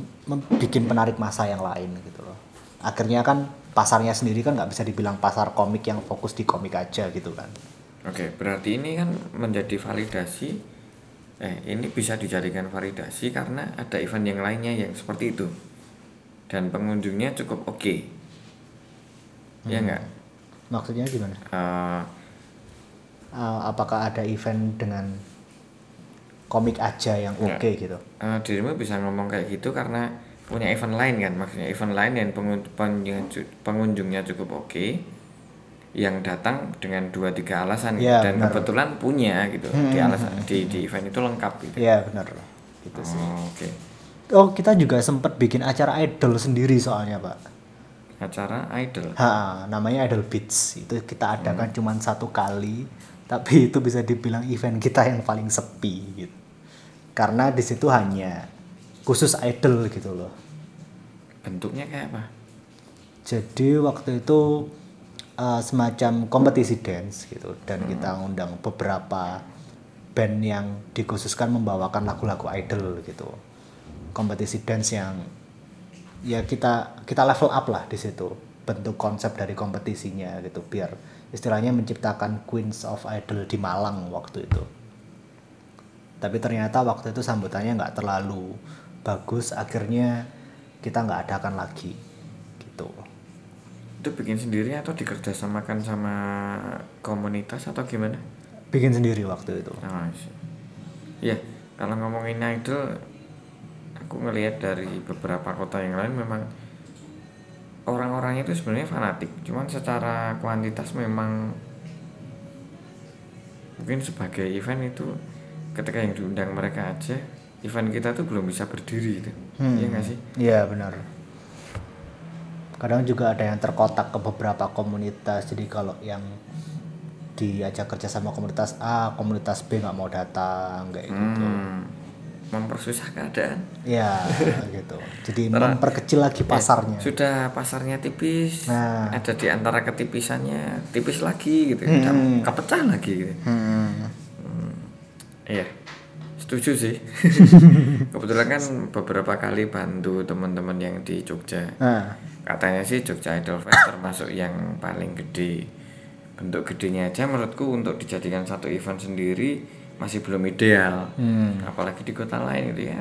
bikin penarik masa yang lain gitu loh. Akhirnya kan pasarnya sendiri kan nggak bisa dibilang pasar komik yang fokus di komik aja gitu kan. Oke, berarti ini kan menjadi validasi. Eh, ini bisa dijadikan validasi karena ada event yang lainnya yang seperti itu. Dan pengunjungnya cukup oke. Ya enggak? Maksudnya gimana? Eh, Uh, apakah ada event dengan komik aja yang oke Ya. gitu? eh, dirimu bisa ngomong kayak gitu karena punya event lain kan? Maksudnya event lain yang pengun- pengunjungnya, cu- pengunjungnya cukup oke. Yang datang dengan dua tiga alasan gitu. Ya, dan benar. kebetulan punya gitu. Di alasan di, di event itu lengkap gitu. Iya benar. Gitu sih. Oh, oke. Oh kita juga sempat bikin acara idol sendiri soalnya pak. Acara idol. Ha, namanya Idol Beats. Itu kita adakan cuma satu kali, tapi itu bisa dibilang event kita yang paling sepi gitu. Karena di situ hanya khusus idol gitu loh. Bentuknya kayak apa? Jadi waktu itu uh, semacam kompetisi dance gitu dan kita ngundang beberapa band yang dikhususkan membawakan lagu-lagu idol gitu. Kompetisi dance yang ya kita kita level up lah di situ bentuk konsep dari kompetisinya gitu biar istilahnya menciptakan Queens of Idol di Malang waktu itu. Tapi ternyata waktu itu sambutannya nggak terlalu bagus, akhirnya kita nggak adakan lagi gitu. Itu bikin sendiri atau dikerjasamakan sama komunitas atau gimana? Bikin sendiri waktu itu. Oh. Ya, kalau ngomongin idol, aku ngelihat dari beberapa kota yang lain memang orang-orangnya itu sebenarnya fanatik. Cuman secara kuantitas memang mungkin sebagai event itu ketika yang diundang mereka aja, event kita tuh belum bisa berdiri itu. Iya nggak sih? Iya benar. Kadang juga ada yang terkotak ke beberapa komunitas. Jadi kalau yang diajak kerja sama komunitas A, komunitas B nggak mau datang kayak gitu. Hmm, mempersusah keadaan. Ya gitu. Jadi memperkecil lagi pasarnya. Sudah pasarnya tipis, Nah. ada di antara ketipisannya tipis lagi gitu, Ke- kepecah lagi gitu. Hmm. Iya, setuju sih. Kebetulan kan beberapa kali bantu teman-teman yang di Jogja. Nah, Katanya sih Jogja Idol Fest termasuk yang paling gede. Bentuk gedenya aja menurutku untuk dijadikan satu event sendiri masih belum ideal. Hmm. Apalagi di kota lain gitu ya.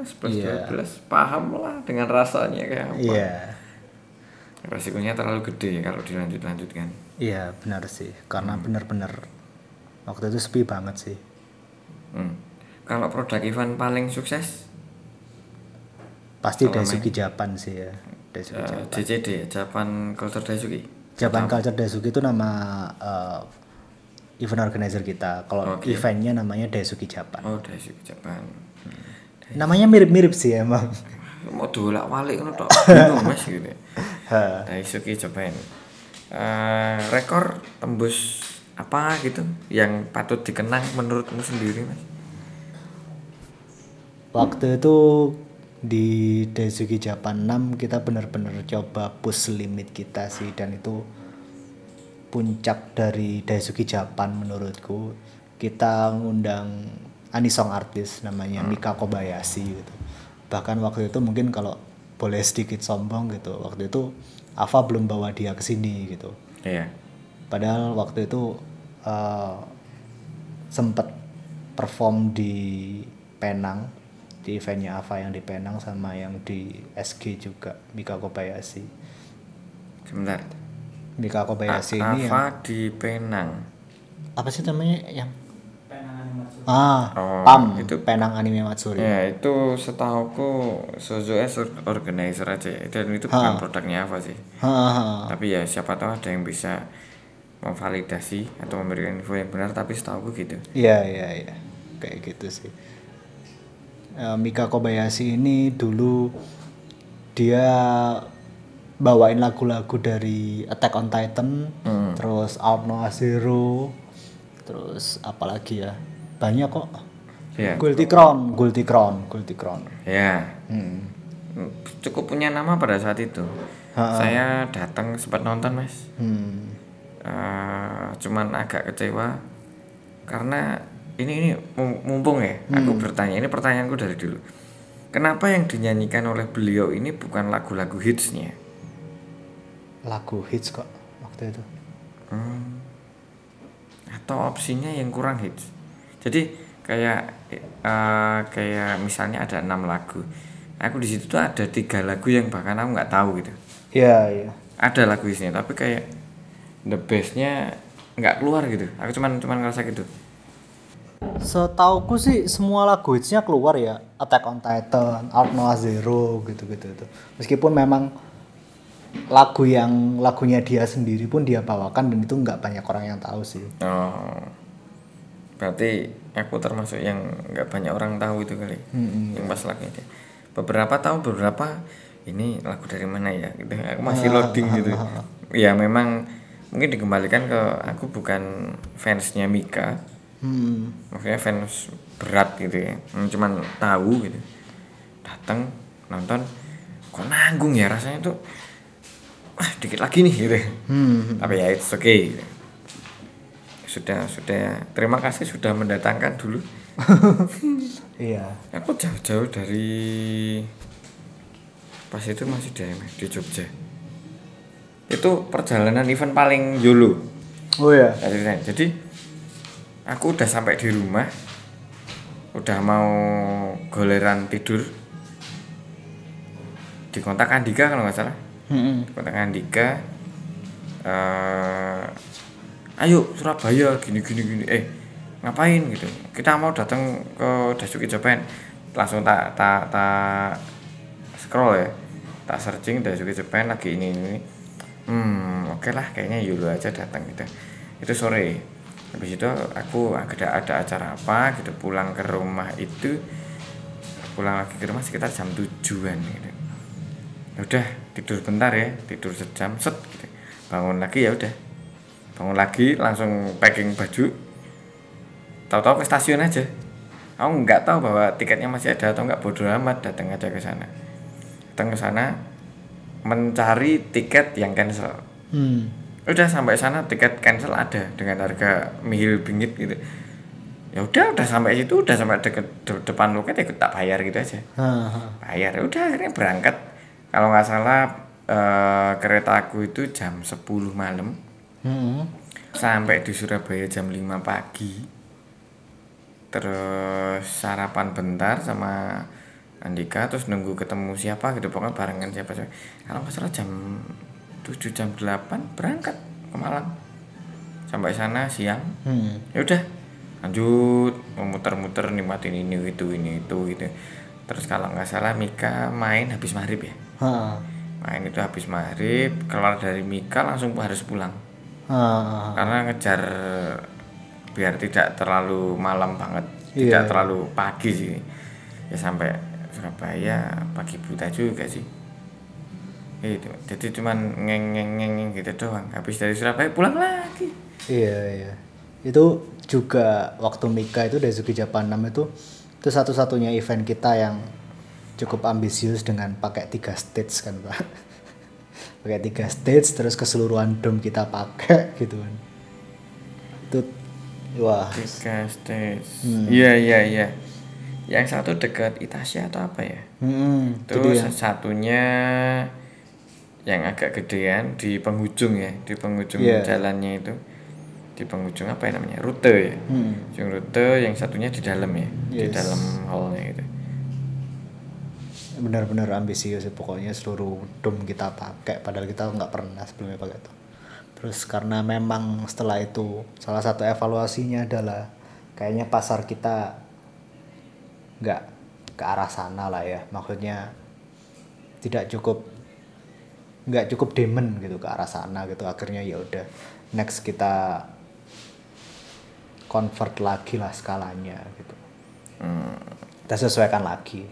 11 Iya. 12 paham lah dengan rasanya kayak apa. iya. Resikonya terlalu gede kalau dilanjut-lanjutkan. Iya benar sih. Karena benar-benar waktu itu sepi banget sih. Hmm. Kalau produk event paling sukses Pasti Kalau Daisuki Japan sih ya. Daisuki eh, Japan. Japan Culture Daisuki. Japan Culture Daisuki itu nama eh, event organizer kita. Kalau Oke. eventnya namanya Daisuki Japan. Oh, Daisuki Japan. Namanya mirip-mirip sih emang. Mau dolak walik ngono tok. Bingung Mas gitu. Daisuki Japan. Eh, rekor tembus apa gitu yang patut dikenang menurutmu sendiri Mas? Waktu itu di Daisuki Japan 6 kita benar-benar coba push limit kita sih dan itu puncak dari Daisuki Japan menurutku. Kita ngundang anisong artis namanya Mika Kobayashi gitu. Bahkan waktu itu mungkin kalau boleh sedikit sombong gitu, waktu itu Ava belum bawa dia ke sini gitu. Iya. Padahal waktu itu eh, sempet perform di Penang di eventnya Ava yang di Penang sama yang di SG juga Mika Kobayashi. Sebentar Mika Kobayashi A- ini yang Ava di Penang. Apa sih namanya? Yang ah Oh, PAM itu- Penang Anime Matsuri. Ya itu setauku Sozo S organizer aja ya. dan itu bukan produknya Ava sih. Hahaha. tapi ya siapa tahu ada yang bisa memvalidasi atau memberikan info yang benar tapi setauku gitu. Iya iya iya. Kayak gitu sih. Eh, Mika Kobayashi ini dulu dia bawain lagu-lagu dari Attack on Titan, terus Out Noah Zero, terus apalagi ya banyak kok. ya Guilty Crown, Guilty Crown, Guilty Crown. ya Hmm. cukup punya nama pada saat itu saya datang sempat nonton mas Hmm. Eh, cuman agak kecewa karena ini ini mum- mumpung ya aku bertanya. Ini pertanyaanku dari dulu. Kenapa yang dinyanyikan oleh beliau ini bukan lagu-lagu hitsnya? Lagu hits kok waktu itu. Hmm. atau opsinya yang kurang hits? Jadi kayak eh, kayak misalnya ada enam lagu. Aku di situ tuh ada tiga lagu yang bahkan aku nggak tahu gitu. Iya iya. ada lagu hitsnya tapi kayak the bestnya nggak keluar gitu. Aku cuman cuman ngerasa gitu Setauku sih semua lagu hitsnya keluar ya Attack on Titan, Out Noah Zero gitu-gitu itu. Meskipun memang lagu yang lagunya dia sendiri pun dia bawakan dan itu nggak banyak orang yang tahu sih. Oh, berarti aku termasuk yang nggak banyak orang tahu itu kali, yang pas lagunya dia. Beberapa tahu, beberapa ini lagu dari mana ya? Gitu. Aku masih loading gitu. Ya memang mungkin dikembalikan ke aku bukan fansnya Mika, Hmm. maksudnya fans berat gitu ya. Hmm, Cuman tahu gitu. Datang nonton, kok nanggung ya rasanya tuh. Wah dikit lagi nih gitu. Hmm. Tapi ya it's okay. Sudah sudah terima kasih sudah mendatangkan dulu. Iya. Aku jauh-jauh dari pas itu masih di di Jogja. Itu perjalanan event paling dulu. Oh ya. Jadi aku udah sampai di rumah, udah mau goleran tidur. Di kontak Andika kalau nggak salah. Hmm. kontak Andika eh ayo Surabaya gini gini gini. Eh ngapain? Gitu. Kita mau datang ke Dasuki Japan langsung tak tak tak scroll ya. Tak searching Dasuki Japan lagi ini ini hmm oke lah kayaknya Yulu aja datang gitu. Itu sore habis itu aku ada ada acara apa gitu pulang ke rumah itu pulang lagi ke rumah sekitar jam tujuan gitu. Ya udah tidur bentar ya tidur sejam set gitu. bangun lagi ya udah. Bangun lagi langsung packing baju. Tahu-tahu ke stasiun aja. Aku nggak tahu bahwa tiketnya masih ada atau nggak bodoh amat datang aja ke sana. Datang ke sana mencari tiket yang cancel. Hmm. Udah sampai sana tiket cancel ada dengan harga mihil bingit gitu. Ya udah udah sampai situ udah sampai deket de- depan loket ya tak bayar gitu aja. Bayar ya udah akhirnya berangkat. Kalau nggak salah eh, kereta aku itu jam 10 malam. Hmm. sampai di Surabaya jam 5 pagi. Terus sarapan bentar sama Andika terus nunggu ketemu siapa gitu. Pokoknya barengan siapa siapa kalau nggak salah jam 7 jam 8 berangkat ke Malang sampai sana siang Hmm. ya udah lanjut memutar-muter nikmatin ini itu ini itu gitu terus kalau nggak salah Mika main habis maghrib ya Haha. main itu habis maghrib keluar dari Mika langsung harus pulang Haha. karena ngejar biar tidak terlalu malam banget Iya, tidak iya. terlalu pagi sih ya sampai Surabaya pagi buta juga sih itu jadi cuman ngeng ngeng ngeng ngeng gitu doang habis dari Surabaya pulang lagi Iya iya. Itu juga waktu Mika itu Daisuki Japan 6 itu itu satu-satunya event kita yang cukup ambisius dengan pakai tiga stage kan pak. pakai tiga stage terus keseluruhan dom kita pakai gitu kan. Itu wah tiga stage Hmm. iya iya iya yang satu dekat Itasya atau apa ya hmm, terus satunya yang agak gedean di penghujung ya di penghujung Iya. jalannya itu di penghujung apa ya namanya rute ya Hmm. ujung rute yang satunya di dalam ya di Yes. dalam hallnya gitu benar-benar ambisius sih pokoknya seluruh dom kita pakai padahal kita nggak pernah sebelumnya pakai itu terus karena memang setelah itu salah satu evaluasinya adalah kayaknya pasar kita nggak ke arah sana lah ya maksudnya tidak cukup nggak cukup demon gitu ke arah sana gitu. Akhirnya ya udah next kita convert lagi lah skalanya gitu. Hmm. kita sesuaikan lagi.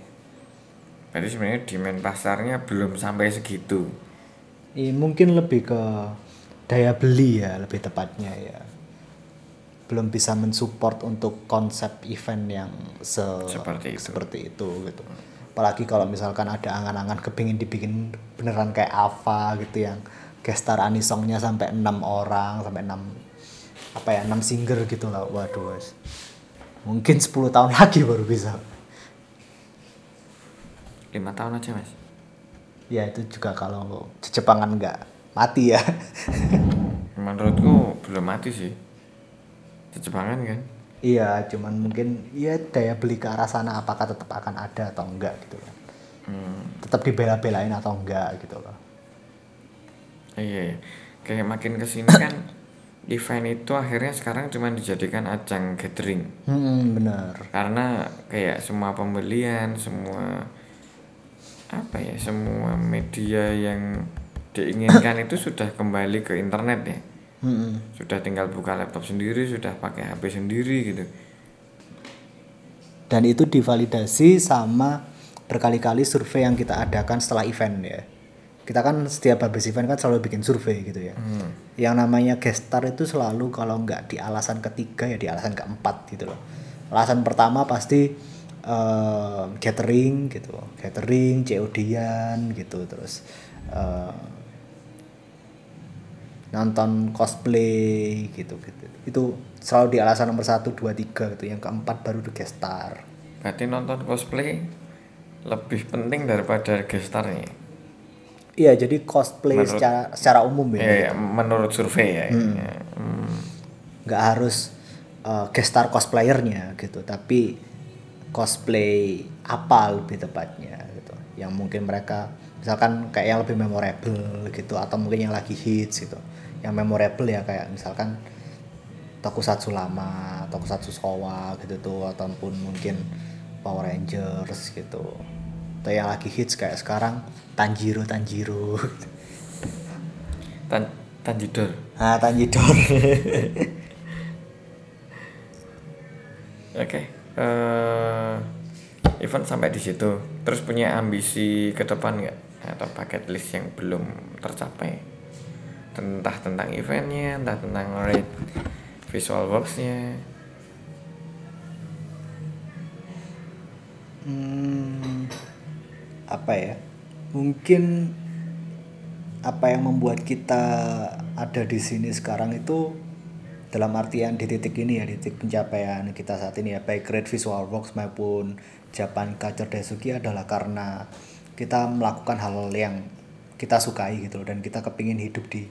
Berarti sebenarnya demand pasarnya belum sampai segitu. Iya, mungkin lebih ke daya beli ya lebih tepatnya ya. Belum bisa mensupport untuk konsep event yang se- Seperti itu. seperti itu gitu apalagi kalau misalkan ada angan-angan kepingin dibikin beneran kayak Ava gitu yang gestar anisongnya sampai enam orang sampai enam apa ya enam singer gitu lah. Waduh mungkin 10 tahun lagi baru bisa. Lima tahun aja mas? Ya itu juga kalau Jepangan nggak mati ya. Menurutku belum mati sih. Jepangan kan Iya, cuman mungkin ya daya beli ke arah sana apakah tetap akan ada atau enggak gitu kan. hmm. Tetap dibela-belain atau enggak gitu loh. iya iya. kayak makin ke sini kan event itu akhirnya sekarang cuma dijadikan ajang gathering Hmm, bener. karena kayak semua pembelian semua apa ya semua media yang diinginkan itu sudah kembali ke internet ya Hmm, sudah tinggal buka laptop sendiri sudah pakai HP sendiri gitu Dan itu divalidasi sama berkali-kali survei yang kita adakan setelah event ya. Kita kan setiap habis event kan selalu bikin survei gitu ya. Yang namanya gestar itu selalu kalau nggak di alasan ketiga ya di alasan keempat gitu loh. Alasan pertama pasti eh, gathering gitu, gathering, COD-an gitu terus eh, nonton cosplay gitu gitu. Itu selalu di alasan nomor satu, dua, tiga gitu. Yang keempat baru di gestar. berarti nonton cosplay lebih penting daripada gestarnya Iya, jadi cosplay Menurut- secara secara umum ya. ya, ya, menurut survei ya, ya. Hmm. nggak harus uh, gestar cosplayernya gitu tapi cosplay apa lebih tepatnya gitu yang mungkin mereka misalkan kayak yang lebih memorable gitu atau mungkin yang lagi hits gitu yang memorable ya kayak misalkan tokusatsu lama tokusatsu showa gitu tuh ataupun mungkin Power Rangers gitu atau yang lagi hits kayak sekarang Tanjiro Tanjiro Tan Tanjidor ah Tanjidor Oke, eh, event sampai di situ. Terus punya ambisi ke depan nggak? Atau bucket list yang belum tercapai? Entah tentang eventnya, entah tentang rate visual worksnya. Hmm, apa ya? Mungkin apa yang membuat kita ada di sini sekarang itu dalam artian di titik ini ya, di titik pencapaian kita saat ini ya, baik Great Visual Works maupun Japan Culture Daisuki adalah karena kita melakukan hal yang kita sukai gitu loh, dan kita kepingin hidup di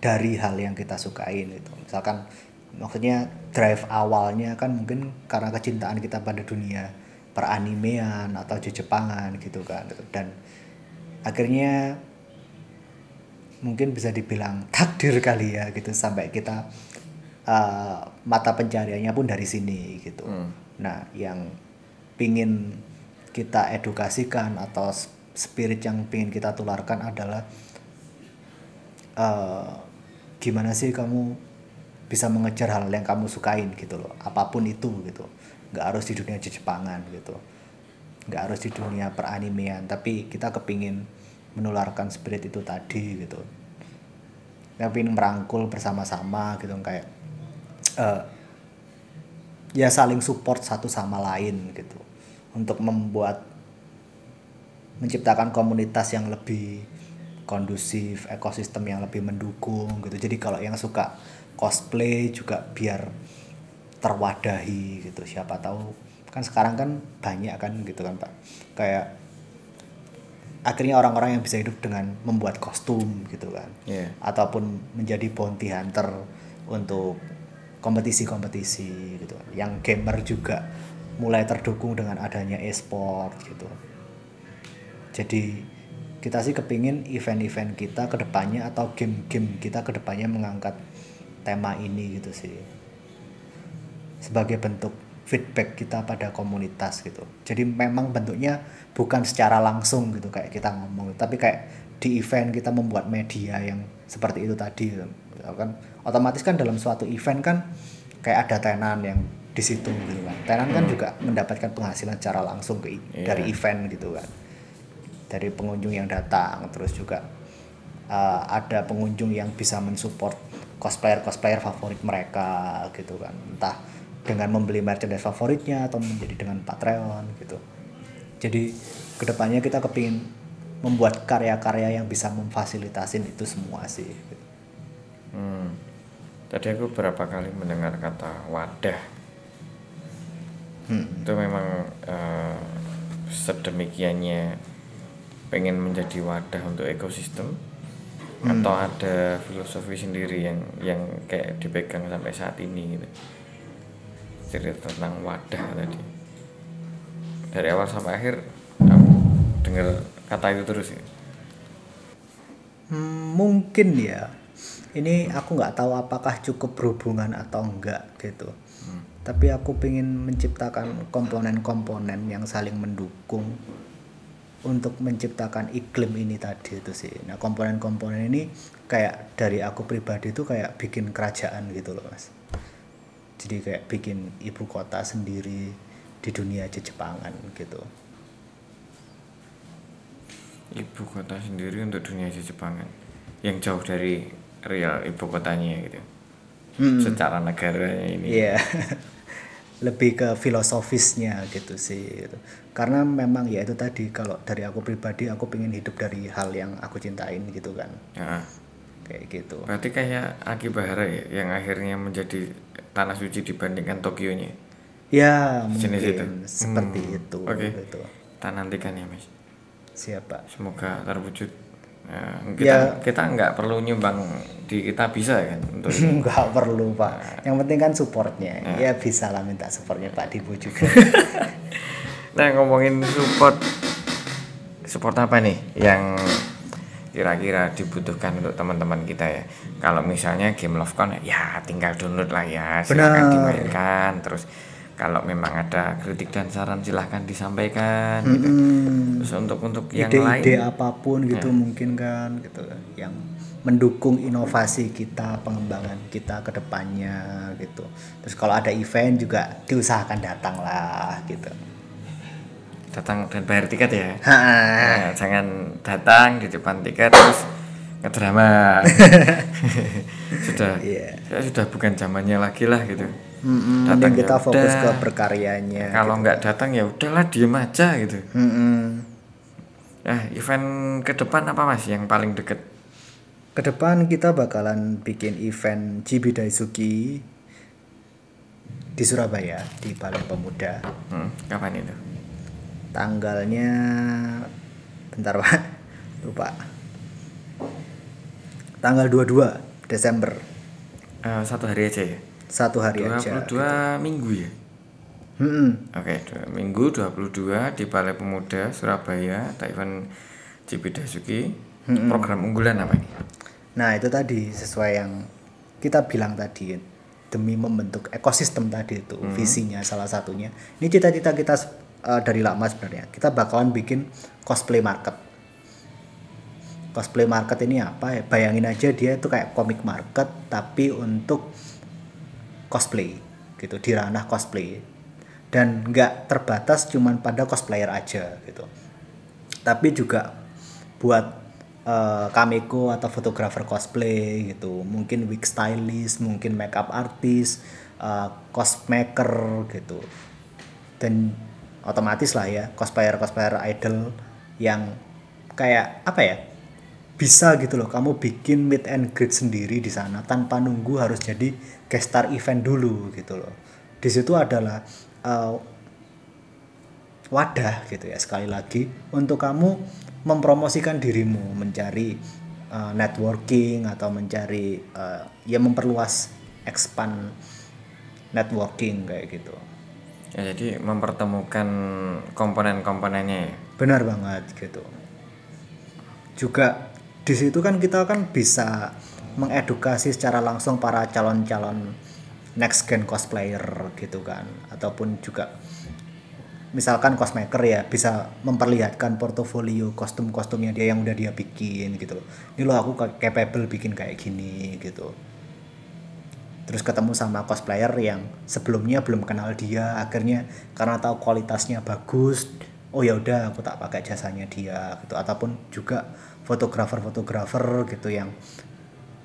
dari hal yang kita sukain gitu. Misalkan maksudnya drive awalnya kan mungkin karena kecintaan kita pada dunia peranimean atau Jepangan gitu kan dan akhirnya mungkin bisa dibilang takdir kali ya gitu sampai kita uh, mata pencariannya pun dari sini gitu. Nah, yang pingin kita edukasikan atau spirit yang pingin kita tularkan adalah uh, gimana sih kamu bisa mengejar hal yang kamu sukain gitu loh, apa pun itu gitu. Nggak harus di dunia Jepangan gitu. Nggak harus di dunia peranimean, tapi kita kepingin menularkan spirit itu tadi gitu tapi merangkul bersama-sama gitu kayak eh, ya saling support satu sama lain gitu untuk membuat menciptakan komunitas yang lebih kondusif ekosistem yang lebih mendukung gitu. Jadi kalau yang suka cosplay juga biar terwadahi gitu. Siapa tahu kan sekarang kan banyak kan gitu kan pak. Kayak akhirnya orang-orang yang bisa hidup dengan membuat kostum gitu kan. Iya. ataupun menjadi bounty hunter untuk kompetisi-kompetisi gitu yang gamer juga mulai terdukung dengan adanya e-sport gitu. Jadi kita sih kepingin event-event kita ke depannya atau game-game kita ke depannya mengangkat tema ini gitu sih sebagai bentuk feedback kita pada komunitas gitu jadi memang bentuknya bukan secara langsung gitu kayak kita ngomong tapi kayak di event kita membuat media yang seperti itu tadi gitu. kan otomatis kan dalam suatu event kan kayak ada tenan yang di situ gitu kan. Tenan kan juga mendapatkan penghasilan secara langsung ke Iya. dari event gitu kan. Dari pengunjung yang datang terus juga uh, ada pengunjung yang bisa mensupport cosplayer-cosplayer favorit mereka gitu kan. Entah dengan membeli merchandise favoritnya atau menjadi dengan Patreon gitu. Jadi ke depannya kita kepingin membuat karya-karya yang bisa memfasilitasin itu semua sih. gitu. Hmm. Tadi aku berapa kali mendengar kata wadah. Itu memang eh, sedemikiannya pengen menjadi wadah untuk ekosistem atau ada filosofi sendiri yang yang kayak dipegang sampai saat ini gitu. Cerita tentang wadah tadi. Dari awal sampai akhir aku dengar kata itu terus ya. Hmm, mungkin ya. Ini aku nggak tahu apakah cukup berhubungan atau enggak gitu. Tapi aku pengen menciptakan komponen-komponen yang saling mendukung untuk menciptakan iklim ini tadi itu sih. Nah komponen-komponen ini kayak dari aku pribadi itu kayak bikin kerajaan gitu loh mas. Jadi kayak bikin ibu kota sendiri di dunia Jepangan gitu. ibu kota sendiri untuk dunia Jepangan yang jauh dari real ibu kotanya gitu Hmm. secara negaranya ini Iya. Lebih ke filosofisnya gitu sih. gitu. Karena memang ya itu tadi kalau dari aku pribadi aku pengen hidup dari hal yang aku cintain gitu kan. Ya, Kayak gitu. berarti kayak Akibahara ya yang akhirnya menjadi tanah suci dibandingkan Tokyo-nya Ya, Jenis itu. mungkin seperti Hmm, itu oke. gitu. kita nantikan ya mas Siapa? semoga terwujud Nah, kita Ya. kita nggak perlu nyumbang di kita bisa kan untuk Enggak perlu, Pak. Yang penting kan supportnya. Ya bisa lah minta supportnya Pak Dibu juga. Nah ngomongin support Support apa nih yang kira-kira dibutuhkan untuk teman-teman kita ya Kalau misalnya game Lovecon ya tinggal download lah ya Silahkan Benar. dimainkan Terus kalau memang ada kritik dan saran silahkan disampaikan gitu. Hmm. Terus untuk untuk yang lain ide-ide apa pun gitu mungkin kan gitu yang mendukung inovasi kita pengembangan kita ke depannya gitu terus kalau ada event juga diusahakan datang lah gitu datang dan bayar tiket ya Ha. Nah, jangan datang di depan tiket terus ngedrama sudah Iya. saya sudah bukan zamannya lagi lah gitu Mm-mm, Datang ya kita fokus udah. ke berkaryanya kalau nggak datang ya udahlah diem aja gitu. Mm-mm. nah event ke depan apa mas yang paling deket? Ke depan kita bakalan bikin event Chibi Daisuki di Surabaya di Balai Pemuda. Hmm, kapan itu? Tanggalnya bentar pak. Lupa. Tanggal 22 Desember. Eh, satu hari aja ya satu hari aja 22 minggu ya? Mm-mm. oke dua minggu 22 di Balai Pemuda Surabaya event Cibidasuki program unggulan apa ini? Nah itu tadi sesuai yang kita bilang tadi demi membentuk ekosistem tadi itu visinya salah satunya. Ini cita-cita kita eh, dari lama sebenarnya. Kita bakalan bikin cosplay market. Cosplay market ini apa ya? Bayangin aja dia itu kayak komik market tapi untuk cosplay gitu di ranah cosplay. Dan nggak terbatas cuman pada cosplayer aja gitu. Tapi juga buat kameko atau fotografer cosplay gitu. Mungkin wig stylist mungkin makeup artist eh, cosmaker gitu. Dan otomatis lah ya cosplayer cosplayer idol yang kayak apa ya bisa gitu loh kamu bikin meet and greet sendiri di sana tanpa nunggu harus jadi guest star event dulu gitu loh. Di situ adalah eh, wadah gitu ya sekali lagi untuk kamu mempromosikan dirimu mencari eh, networking atau mencari eh, ya memperluas expand networking kayak gitu. Ya jadi mempertemukan komponen-komponennya ya? Benar banget gitu. Juga di situ kan kita kan bisa mengedukasi secara langsung para calon-calon next gen cosplayer gitu kan. Ataupun juga misalkan cosmaker ya bisa memperlihatkan portofolio kostum-kostumnya dia yang udah dia bikin gitu ini loh aku capable bikin kayak gini gitu. Terus ketemu sama cosplayer yang sebelumnya belum kenal dia akhirnya karena tahu kualitasnya bagus oh ya udah aku tak pakai jasanya dia gitu. Ataupun juga fotografer-fotografer gitu yang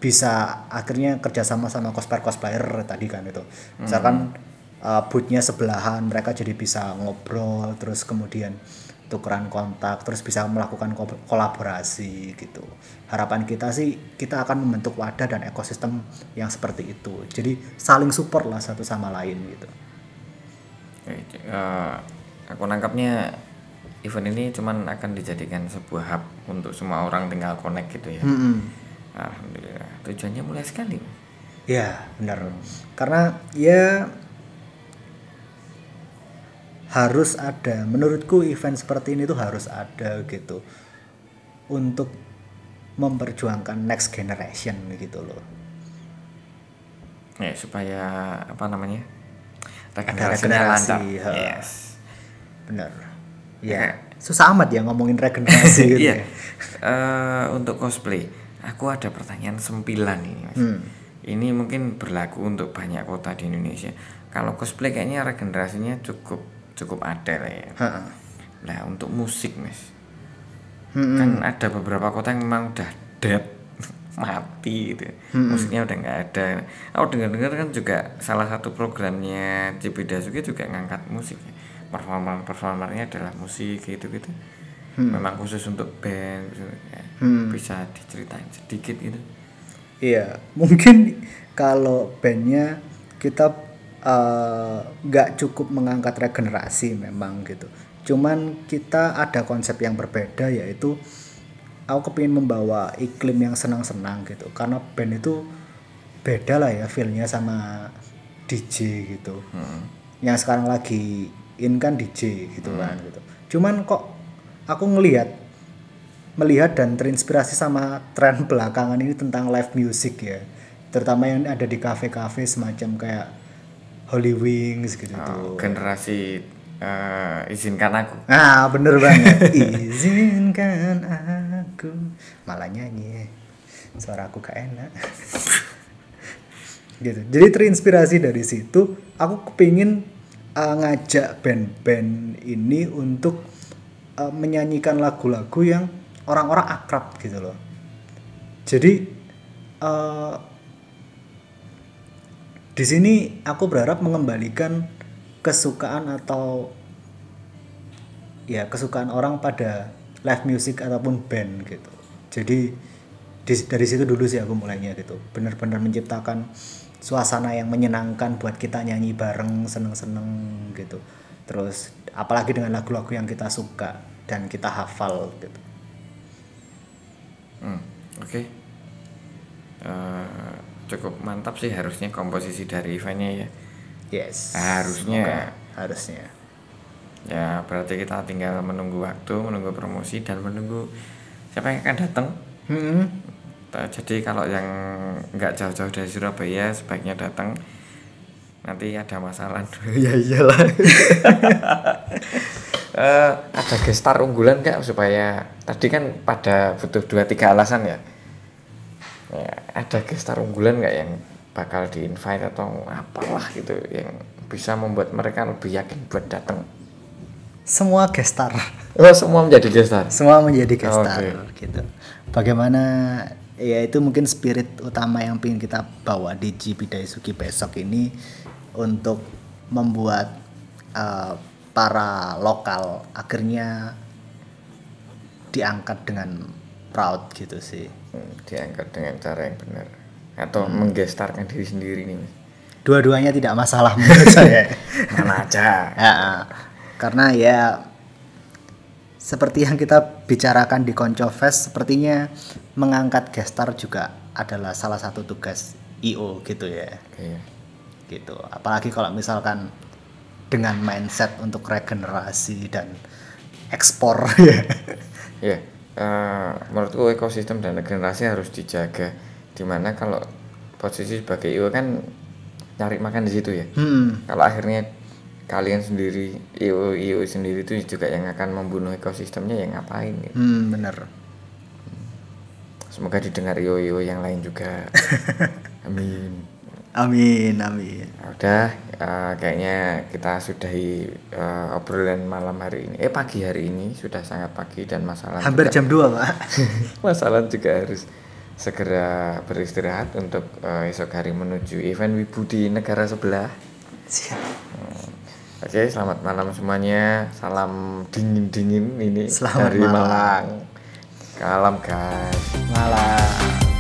bisa akhirnya kerjasama sama cosplayer cosplayer tadi kan itu. Misalkan uh, bootnya sebelahan mereka jadi bisa ngobrol terus kemudian tukeran kontak terus bisa melakukan ko- kolaborasi gitu. Harapan kita sih kita akan membentuk wadah dan ekosistem yang seperti itu. Jadi saling support lah satu sama lain gitu. Eh, aku nangkapnya event ini cuman akan dijadikan sebuah hub untuk semua orang tinggal connect gitu ya alhamdulillah tujuannya mulai sekali Ya, benar. Karena ya harus ada. Menurutku event seperti ini tuh harus ada gitu. Untuk memperjuangkan next generation gitu loh. ya supaya apa namanya regenerasinya lancar regenerasi, ha. yes Benar. Ya, susah amat ya ngomongin regenerasi gitu. iya. ya. Eh, untuk cosplay aku ada pertanyaan sembilan ini mas. Hmm. ini mungkin berlaku untuk banyak kota di Indonesia. Kalau cosplay kayaknya regenerasinya cukup cukup ada lah ya nah untuk musik mas. Hmm, kan ada beberapa kota yang memang udah dead mati gitu. Musiknya udah nggak ada. Aku dengar dengar kan juga salah satu programnya Cipidasuki juga ngangkat musik ya. Performer performernya adalah musik gitu gitu memang khusus untuk band gitu. Ya, bisa diceritain sedikit gitu Iya, mungkin kalau bandnya kita eh, nggak cukup mengangkat regenerasi memang gitu. Cuman kita ada konsep yang berbeda yaitu aku kepingin membawa iklim yang senang-senang gitu. Karena band itu beda lah ya feelnya sama DJ gitu. Yang sekarang lagi in kan DJ gitu kan gitu. Cuman kok aku ngelihat melihat dan terinspirasi sama tren belakangan ini tentang live music ya. Terutama yang ada di kafe-kafe semacam kayak Holy Wings gitu. Tuh generasi eh, izinkan aku. Ah bener banget. Izinkan aku. Malah nyanyi. Suara aku gak enak. Gitu. Jadi terinspirasi dari situ aku kepingin uh, ngajak band-band ini untuk uh, menyanyikan lagu-lagu yang orang-orang akrab gitu loh jadi uh, di sini aku berharap mengembalikan kesukaan atau ya kesukaan orang pada live music ataupun band gitu. Jadi di- dari situ dulu sih aku mulainya gitu. Benar-benar menciptakan suasana yang menyenangkan buat kita nyanyi bareng seneng-seneng gitu. Terus apalagi dengan lagu-lagu yang kita suka dan kita hafal gitu. Hmm, oke. Eh, cukup mantap sih harusnya komposisi dari eventnya ya. Yes. Harusnya. Semoga. harusnya. Ya berarti kita tinggal menunggu waktu, menunggu promosi dan menunggu siapa yang akan datang. Hmm. Eh, Jadi kalau yang nggak jauh-jauh dari Surabaya sebaiknya datang. Nanti ada masalah. ya iyalah. Eh, ada gestar unggulan nggak supaya tadi kan pada butuh dua tiga alasan ya. ya ada gestar unggulan nggak yang bakal di invite atau apalah gitu yang bisa membuat mereka lebih yakin buat datang. Semua gestar. Oh semua menjadi gestar. semua menjadi gestar Oke. gitu. Bagaimana ya itu mungkin spirit utama yang ingin kita bawa di GP Daisuki besok ini untuk membuat uh, para lokal akhirnya diangkat dengan proud gitu sih. Hmm, diangkat dengan cara yang benar atau menggestarkan diri sendiri nih Mas. Dua-duanya tidak masalah menurut saya. mana aja Ya, karena ya seperti yang kita bicarakan di Konco Fest sepertinya mengangkat gestar juga adalah salah satu tugas IO gitu ya. Iya. gitu apalagi kalau misalkan dengan mindset untuk regenerasi dan ekspor ya Ya, eh, menurutku ekosistem dan regenerasi harus dijaga. Di mana kalau posisi sebagai IO kan nyari makan di situ ya. hmm, Kalau akhirnya kalian sendiri IO IO sendiri itu juga yang akan membunuh ekosistemnya ya ngapain gitu. hmm bener Semoga didengar IO IO yang lain juga. Amin. amin amin Ya Udah, eh, kayaknya kita sudahi eh, obrolan malam hari ini. Eh pagi hari ini sudah sangat pagi dan masalah hampir juga- jam 2 pak masalah juga harus segera beristirahat untuk eh, esok hari menuju event Wibu di negara sebelah. Oke, selamat malam semuanya. Salam dingin-dingin ini Selamat dari malam. Malang. Kalam guys. malam